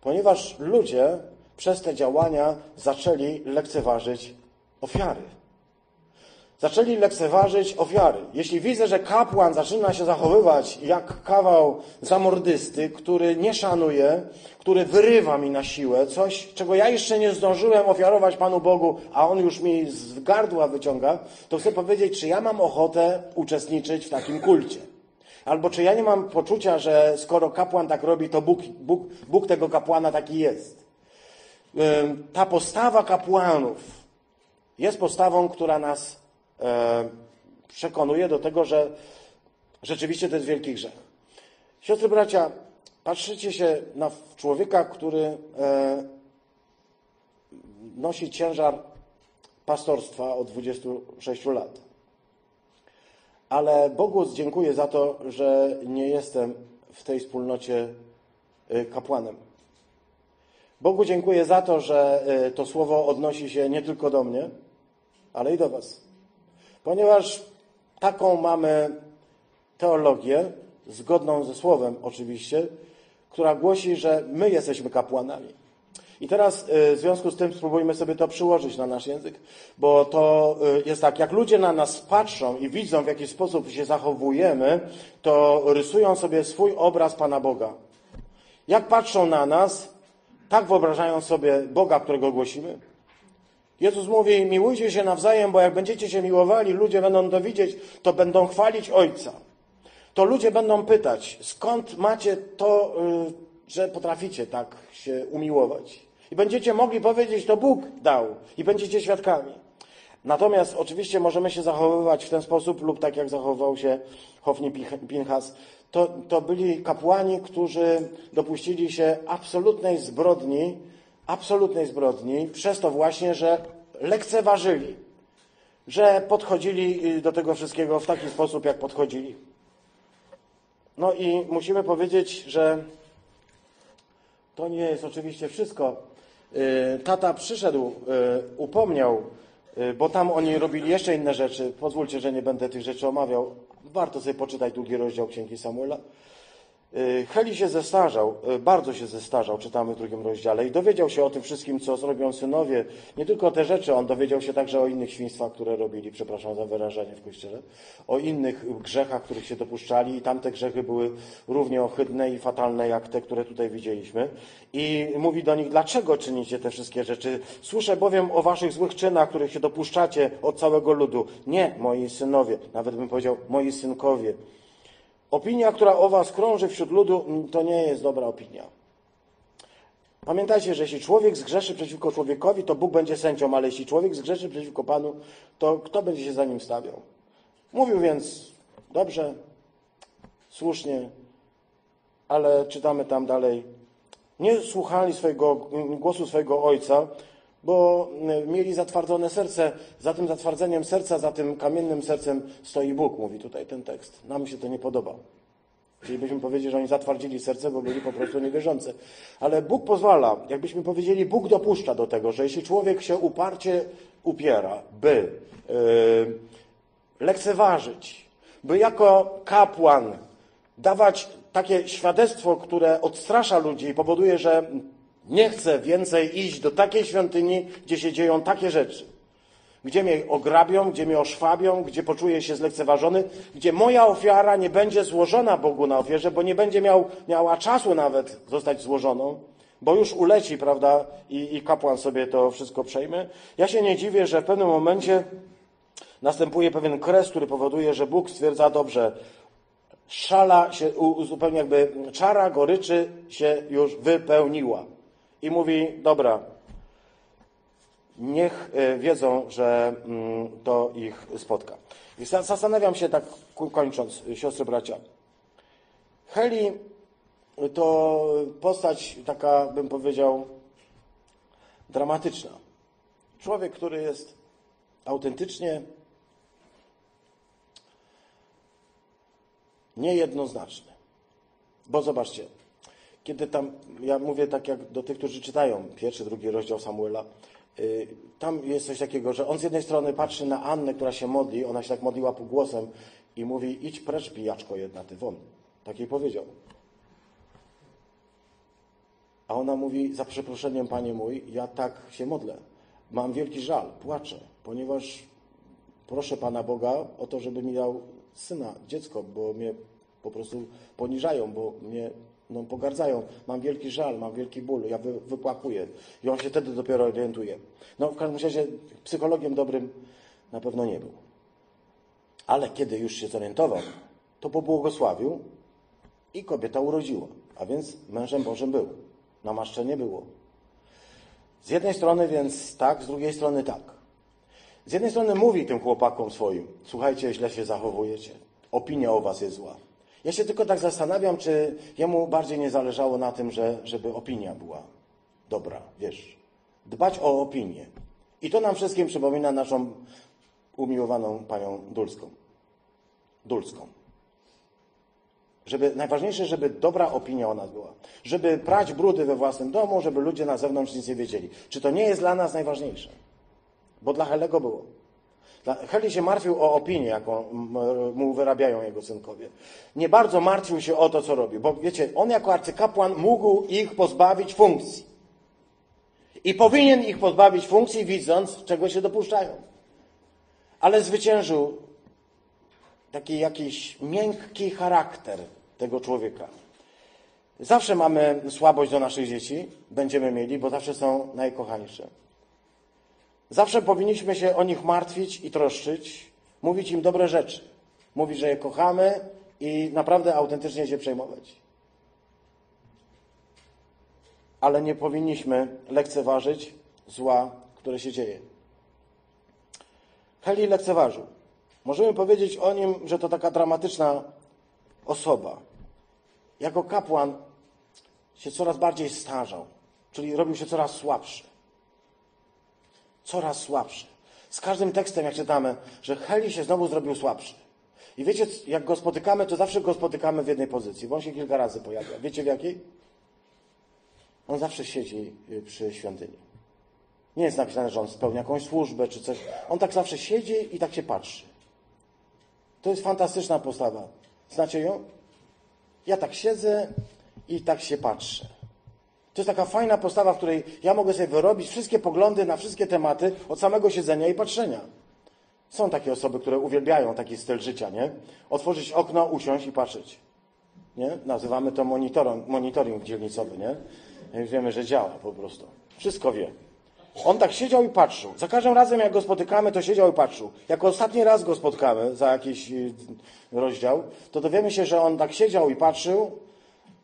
ponieważ ludzie przez te działania zaczęli lekceważyć ofiary. Zaczęli lekceważyć ofiary. Jeśli widzę, że kapłan zaczyna się zachowywać jak kawał zamordysty, który nie szanuje, który wyrywa mi na siłę coś, czego ja jeszcze nie zdążyłem ofiarować Panu Bogu, a on już mi z gardła wyciąga, to chcę powiedzieć, czy ja mam ochotę uczestniczyć w takim kulcie. Albo czy ja nie mam poczucia, że skoro kapłan tak robi, to Bóg, Bóg, Bóg tego kapłana taki jest. Ta postawa kapłanów jest postawą, która nas przekonuje do tego, że rzeczywiście to jest wielki grzech. Siostry, bracia, patrzycie się na człowieka, który e, nosi ciężar pastorstwa od 26 lat. Ale Bogu dziękuję za to, że nie jestem w tej wspólnocie e, kapłanem. Bogu dziękuję za to, że to słowo odnosi się nie tylko do mnie, ale i do Was. Ponieważ taką mamy teologię, zgodną ze Słowem oczywiście, która głosi, że my jesteśmy kapłanami. I teraz y, w związku z tym spróbujmy sobie to przyłożyć na nasz język, bo to y, jest tak, jak ludzie na nas patrzą i widzą, w jaki sposób się zachowujemy, to rysują sobie swój obraz Pana Boga. Jak patrzą na nas, tak wyobrażają sobie Boga, którego głosimy. Jezus mówi, miłujcie się nawzajem, bo jak będziecie się miłowali, ludzie będą to widzieć, to będą chwalić Ojca. To ludzie będą pytać, skąd macie to, że potraficie tak się umiłować. I będziecie mogli powiedzieć, to Bóg dał. I będziecie świadkami. Natomiast oczywiście możemy się zachowywać w ten sposób lub tak jak zachował się Hofni Pinchas. To, to byli kapłani, którzy dopuścili się absolutnej zbrodni, absolutnej zbrodni, przez to właśnie, że lekceważyli, że podchodzili y, do tego wszystkiego w taki sposób, jak podchodzili. No i musimy powiedzieć, że to nie jest oczywiście wszystko. Y, tata przyszedł, y, upomniał, bo tam oni robili jeszcze inne rzeczy. Pozwólcie, że nie będę tych rzeczy omawiał. Warto sobie poczytać długi rozdział Księgi Samuela. Y, Heli się zestarzał, y, bardzo się zestarzał, czytamy w drugim rozdziale i dowiedział się o tym wszystkim, co zrobią synowie. Nie tylko te rzeczy, on dowiedział się także o innych świństwach, które robili, przepraszam za wyrażenie w Kościele, o innych grzechach, których się dopuszczali i tamte grzechy były równie ohydne i fatalne, jak te, które tutaj widzieliśmy. I mówi do nich, dlaczego czynicie te wszystkie rzeczy? Słyszę bowiem o waszych złych czynach, których się dopuszczacie od całego ludu. Nie, moi synowie, nawet bym powiedział, moi synkowie. Opinia, która o was krąży wśród ludu, to nie jest dobra opinia. Pamiętajcie, że jeśli człowiek zgrzeszy przeciwko człowiekowi, to Bóg będzie sędzią, ale jeśli człowiek zgrzeszy przeciwko Panu, to kto będzie się za nim stawiał? Mówił więc dobrze, słusznie, ale czytamy tam dalej. Nie słuchali swojego, głosu swojego ojca, bo y, mieli zatwardzone serce. Za tym zatwardzeniem serca, za tym kamiennym sercem stoi Bóg, mówi tutaj ten tekst. Nam się to nie podoba. Chcielibyśmy powiedzieć, że oni zatwardzili serce, bo byli po prostu niewierzący. Ale Bóg pozwala, jakbyśmy powiedzieli, Bóg dopuszcza do tego, że jeśli człowiek się uparcie upiera, by yy, lekceważyć, by jako kapłan dawać takie świadectwo, które odstrasza ludzi i powoduje, że nie chcę więcej iść do takiej świątyni, gdzie się dzieją takie rzeczy. Gdzie mnie ograbią, gdzie mnie oszwabią, gdzie poczuję się zlekceważony, gdzie moja ofiara nie będzie złożona Bogu na ofierze, bo nie będzie miał, miała czasu nawet zostać złożoną, bo już uleci, prawda, i, i kapłan sobie to wszystko przejmie. Ja się nie dziwię, że w pewnym momencie następuje pewien kres, który powoduje, że Bóg stwierdza dobrze, szala się zupełnie jakby czara goryczy się już wypełniła i mówi: Dobra, niech e, wiedzą, że mm, to ich spotka. I zastanawiam się, tak kończąc, siostry bracia. Heli to postać taka, bym powiedział, dramatyczna. Człowiek, który jest autentycznie niejednoznaczny. Bo zobaczcie, kiedy tam, ja mówię tak jak do tych, którzy czytają pierwszy, drugi rozdział Samuela, y, tam jest coś takiego, że on z jednej strony patrzy na Annę, która się modli, ona się tak modliła półgłosem i mówi, idź precz, pijaczko jedna, ty won. Tak jej powiedział. A ona mówi, za przeproszeniem, panie mój, ja tak się modlę. Mam wielki żal, płaczę, ponieważ proszę Pana Boga o to, żeby mi dał syna, dziecko, bo mnie po prostu poniżają, bo mnie no, pogardzają. Mam wielki żal, mam wielki ból, ja wy, wypłakuję. I on się wtedy dopiero orientuje. No, w każdym razie psychologiem dobrym na pewno nie był. Ale kiedy już się zorientował, to pobłogosławił i kobieta urodziła. A więc mężem Bożym był. Namaszczenie było. Z jednej strony więc tak, z drugiej strony tak. Z jednej strony mówi tym chłopakom swoim, słuchajcie, źle się zachowujecie, opinia o was jest zła. Ja się tylko tak zastanawiam, czy jemu bardziej nie zależało na tym, że, żeby opinia była dobra, wiesz. Dbać o opinię. I to nam wszystkim przypomina naszą umiłowaną panią Dulską. Dulską. Żeby, najważniejsze, żeby dobra opinia o nas była. Żeby prać brudy we własnym domu, żeby ludzie na zewnątrz nic nie wiedzieli. Czy to nie jest dla nas najważniejsze? Bo dla Helego było. Heli się martwił o opinię, jaką mu wyrabiają jego synkowie. Nie bardzo martwił się o to, co robił, bo wiecie, on jako arcykapłan mógł ich pozbawić funkcji. I powinien ich pozbawić funkcji, widząc, czego się dopuszczają. Ale zwyciężył taki jakiś miękki charakter tego człowieka. Zawsze mamy słabość do naszych dzieci, będziemy mieli, bo zawsze są najkochańsze. Zawsze powinniśmy się o nich martwić i troszczyć, mówić im dobre rzeczy, mówić, że je kochamy i naprawdę autentycznie się przejmować. ale nie powinniśmy lekceważyć zła, które się dzieje. Heli lekceważył. Możemy powiedzieć o nim, że to taka dramatyczna osoba. Jako kapłan się coraz bardziej starzał, czyli robił się coraz słabszy. Coraz słabszy. Z każdym tekstem, jak czytamy, że Heli się znowu zrobił słabszy. I wiecie, jak go spotykamy, to zawsze go spotykamy w jednej pozycji, bo on się kilka razy pojawia. Wiecie w jakiej? On zawsze siedzi y, przy świątyni. Nie jest napisane, że on spełnia jakąś służbę czy coś. On tak zawsze siedzi i tak się patrzy. To jest fantastyczna postawa. Znacie ją? Ja tak siedzę i tak się patrzę. To jest taka fajna postawa, w której ja mogę sobie wyrobić wszystkie poglądy na wszystkie tematy od samego siedzenia i patrzenia. Są takie osoby, które uwielbiają taki styl życia, nie? Otworzyć okno, usiąść i patrzeć. Nie? Nazywamy to monitoring, dzielnicowy, nie? Wiemy, że działa po prostu. Wszystko wie. On tak siedział i patrzył. Za każdym razem, jak go spotykamy, to siedział i patrzył. Jak ostatni raz go spotkamy za jakiś y, rozdział, to dowiemy się, że on tak siedział i patrzył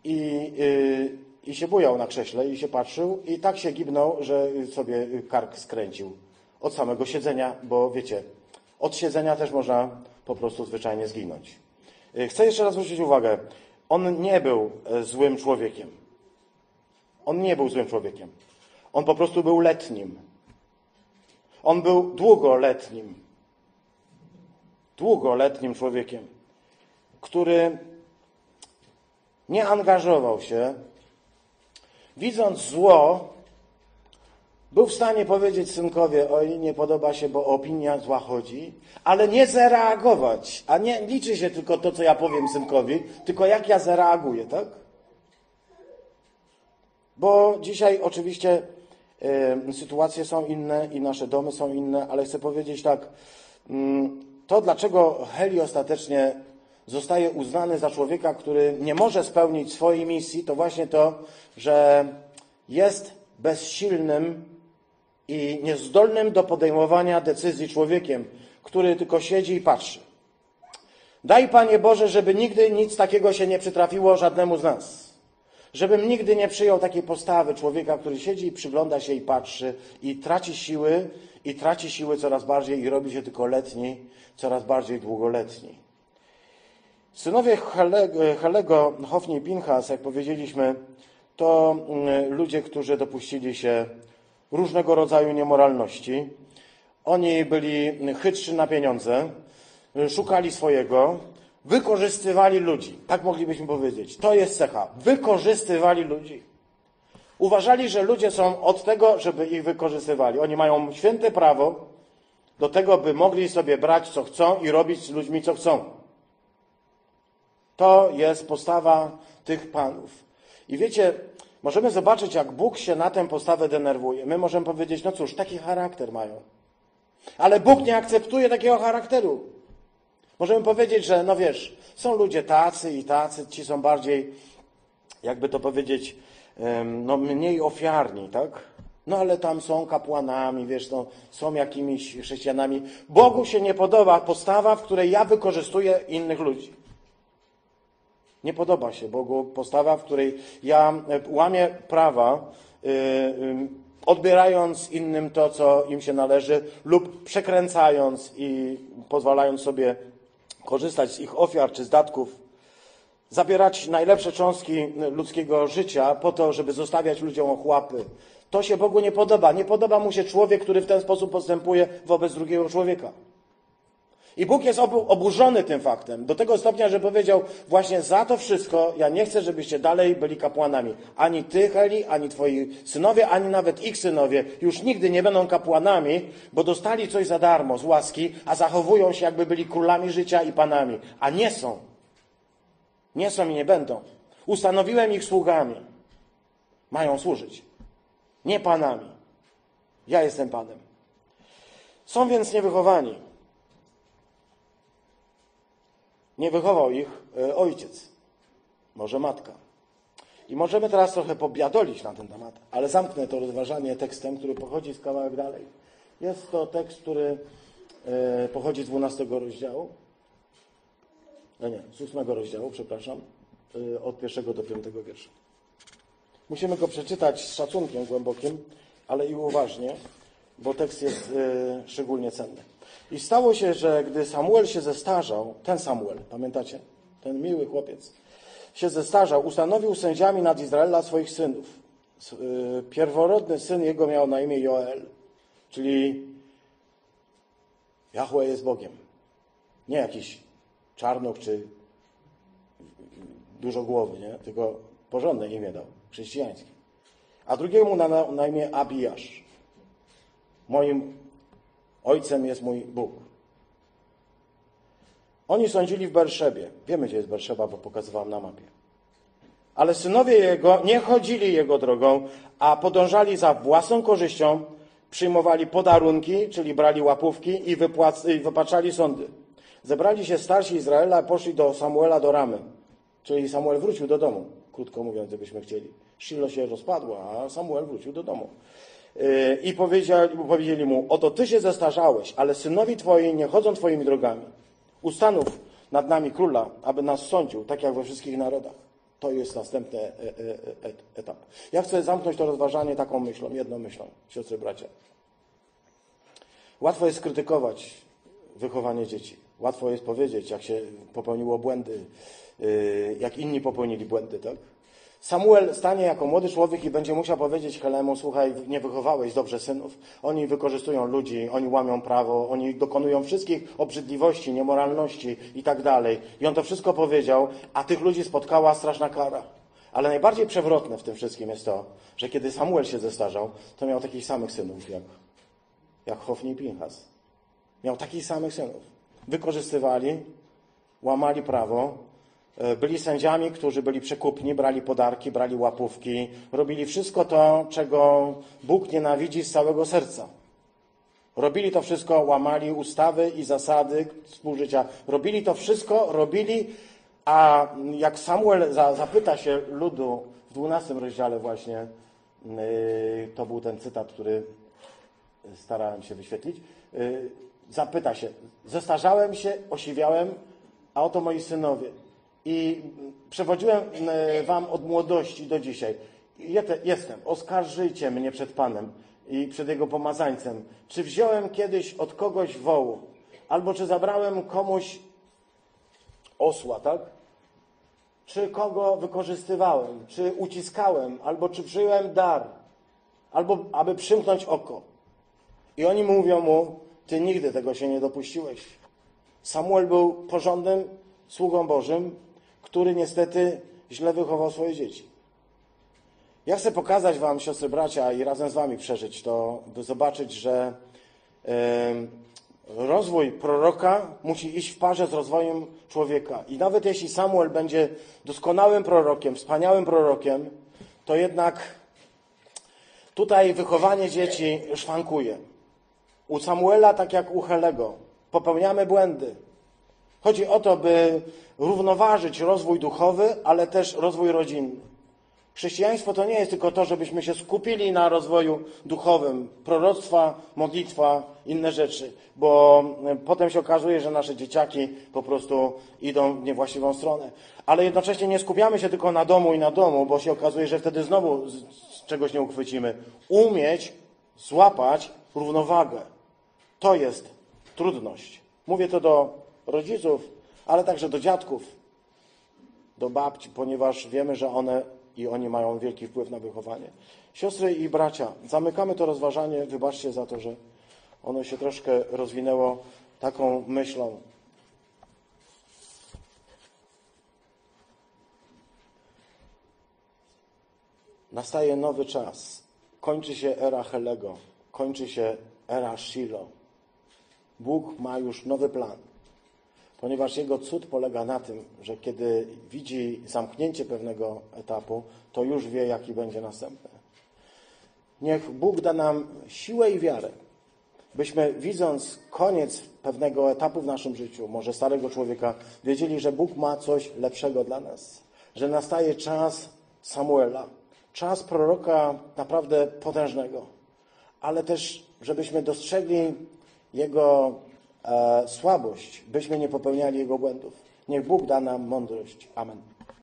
i, yy, i się bujał na krześle i się patrzył i tak się gibnął, że sobie kark skręcił od samego siedzenia, bo wiecie, od siedzenia też można po prostu zwyczajnie zginąć. Y, chcę jeszcze raz zwrócić uwagę. On nie był e, złym człowiekiem. On nie był złym człowiekiem. On po prostu był letnim. On był długoletnim. Długoletnim człowiekiem, który nie angażował się, widząc zło, był w stanie powiedzieć synkowie, oj, nie podoba się, bo opinia zła chodzi, ale nie zareagować. A nie liczy się tylko to, co ja powiem synkowi, tylko jak ja zareaguję, tak? Bo dzisiaj oczywiście y, sytuacje są inne i nasze domy są inne, ale chcę powiedzieć tak, y, to dlaczego Heli ostatecznie zostaje uznany za człowieka, który nie może spełnić swojej misji, to właśnie to, że jest bezsilnym i niezdolnym do podejmowania decyzji człowiekiem, który tylko siedzi i patrzy. Daj, Panie Boże, żeby nigdy nic takiego się nie przytrafiło żadnemu z nas. Żebym nigdy nie przyjął takiej postawy człowieka, który siedzi i przygląda się i patrzy i traci siły, i traci siły coraz bardziej i robi się tylko letni, coraz bardziej długoletni. Synowie Helego, Hofni i Pinchas, jak powiedzieliśmy, to mm, ludzie, którzy dopuścili się różnego rodzaju niemoralności. Oni byli chytrzy na pieniądze, szukali swojego, wykorzystywali ludzi. Tak moglibyśmy powiedzieć. To jest cecha. Wykorzystywali ludzi. Uważali, że ludzie są od tego, żeby ich wykorzystywali. Oni mają święte prawo do tego, by mogli sobie brać co chcą i robić z ludźmi co chcą. To jest postawa tych panów. I wiecie, możemy zobaczyć, jak Bóg się na tę postawę denerwuje. My możemy powiedzieć, no cóż, taki charakter mają. Ale Bóg nie akceptuje takiego charakteru. Możemy powiedzieć, że no wiesz, są ludzie tacy i tacy, ci są bardziej, jakby to powiedzieć, no mniej ofiarni, tak? No ale tam są kapłanami, wiesz, no, są jakimiś chrześcijanami. Bogu się nie podoba postawa, w której ja wykorzystuję innych ludzi. Nie podoba się Bogu postawa, w której ja e, łamię prawa, yy, yy, odbierając innym to, co im się należy, lub przekręcając i pozwalając sobie korzystać z ich ofiar czy zdatków, zabierać najlepsze cząstki ludzkiego życia po to, żeby zostawiać ludziom ochłapy. To się Bogu nie podoba. Nie podoba mu się człowiek, który w ten sposób postępuje wobec drugiego człowieka. I Bóg jest oburzony tym faktem, do tego stopnia, że powiedział, właśnie za to wszystko ja nie chcę, żebyście dalej byli kapłanami. Ani ty, Heli, ani twoi synowie, ani nawet ich synowie już nigdy nie będą kapłanami, bo dostali coś za darmo z łaski, a zachowują się jakby byli królami życia i panami. A nie są. Nie są i nie będą. Ustanowiłem ich sługami. Mają służyć. Nie panami. Ja jestem panem. Są więc niewychowani. Nie wychował ich e, ojciec, może matka. I możemy teraz trochę pobiadolić na ten temat, ale zamknę to rozważanie tekstem, który pochodzi z kawałek dalej. Jest to tekst, który e, pochodzi z 12 rozdziału. No nie, z 8 rozdziału, przepraszam, e, od pierwszego do piątego wiersza. Musimy go przeczytać z szacunkiem głębokim, ale i uważnie, bo tekst jest szczególnie cenny. I stało się, że gdy Samuel się zestarzał, ten Samuel, pamiętacie? Ten miły chłopiec, się zestarzał, ustanowił sędziami nad Izraela swoich synów. Y, pierworodny syn jego miał na imię Joel, czyli Jahwe jest Bogiem. Nie jakiś czarnuch czy dużo głowy, nie? tylko porządne imię dał, chrześcijańskie. A drugiemu na, na imię Abijasz. Moim ojcem jest mój Bóg. Oni sądzili w Berszebie. Wiemy, gdzie jest Berszeba, bo pokazywałem na mapie. Ale synowie jego nie chodzili jego drogą, a podążali za własną korzyścią, przyjmowali podarunki, czyli brali łapówki i, wypłac- i wypaczali sądy. Zebrali się starsi Izraela, poszli do Samuela do Ramy. Czyli Samuel wrócił do domu, krótko mówiąc, gdybyśmy chcieli. Shilo się rozpadła, a Samuel wrócił do domu. Yy, I powiedzieli, powiedzieli mu, oto ty się zestarzałeś, ale synowi twoi nie chodzą twoimi drogami. Ustanów nad nami króla, aby nas sądził, tak jak we wszystkich narodach. To jest następny e, e, e, etap. Ja chcę zamknąć to rozważanie taką myślą, jedną myślą, siostry bracia. Łatwo jest krytykować wychowanie dzieci. Łatwo jest powiedzieć, jak się popełniło błędy, yy, jak inni popełnili błędy, tak? Samuel stanie jako młody człowiek i będzie musiał powiedzieć Helemu, słuchaj, nie wychowałeś dobrze synów. Oni wykorzystują ludzi, oni łamią prawo, oni dokonują wszystkich obrzydliwości, niemoralności i tak dalej. I on to wszystko powiedział, a tych ludzi spotkała straszna kara. Ale najbardziej przewrotne w tym wszystkim jest to, że kiedy Samuel się zestarzał, to miał takich samych synów jak, jak Hofni i Pinchas. Miał takich samych synów. Wykorzystywali, łamali prawo, byli sędziami, którzy byli przekupni, brali podarki, brali łapówki, robili wszystko to, czego Bóg nienawidzi z całego serca. Robili to wszystko, łamali ustawy i zasady współżycia. Robili to wszystko, robili, a jak Samuel zapyta się ludu w dwunastym rozdziale właśnie, y, to był ten cytat, który starałem się wyświetlić, y, zapyta się, zestarzałem się, osiwiałem, a oto moi synowie. I przewodziłem e, wam od młodości do dzisiaj. Jestem, oskarżyjcie mnie przed Panem i przed Jego pomazańcem. Czy wziąłem kiedyś od kogoś wołu? Albo czy zabrałem komuś osła, tak? Czy kogo wykorzystywałem? Czy uciskałem? Albo czy przyjąłem dar? Albo aby przymknąć oko. I oni mówią mu, ty nigdy tego się nie dopuściłeś. Samuel był porządnym sługą Bożym, który niestety źle wychował swoje dzieci. Ja chcę pokazać Wam, siostry bracia, i razem z Wami przeżyć to, by zobaczyć, że rozwój proroka musi iść w parze z rozwojem człowieka. I nawet jeśli Samuel będzie doskonałym prorokiem, wspaniałym prorokiem, to jednak tutaj wychowanie dzieci szwankuje. U Samuela, tak jak u Helego, popełniamy błędy. Chodzi o to, by równoważyć rozwój duchowy, ale też rozwój rodzinny. Chrześcijaństwo to nie jest tylko to, żebyśmy się skupili na rozwoju duchowym, proroctwa, modlitwa, inne rzeczy, bo e, potem się okazuje, że nasze dzieciaki po prostu idą w niewłaściwą stronę. Ale jednocześnie nie skupiamy się tylko na domu i na domu, bo się okazuje, że wtedy znowu czegoś nie uchwycimy. Umieć złapać równowagę. To jest trudność. Mówię to do rodziców, ale także do dziadków, do babci, ponieważ wiemy, że one i oni mają wielki wpływ na wychowanie. Siostry i bracia, zamykamy to rozważanie. Wybaczcie za to, że ono się troszkę rozwinęło taką myślą. Nastaje nowy czas. Kończy się era Helego, kończy się era Shiloh. Bóg ma już nowy plan ponieważ jego cud polega na tym, że kiedy widzi zamknięcie pewnego etapu, to już wie, jaki będzie następny. Niech Bóg da nam siłę i wiarę, byśmy widząc koniec pewnego etapu w naszym życiu, może starego człowieka, wiedzieli, że Bóg ma coś lepszego dla nas, że nastaje czas Samuela, czas proroka naprawdę potężnego, ale też, żebyśmy dostrzegli jego e, słabość, byśmy nie popełniali jego błędów. Niech Bóg da nam mądrość. Amen.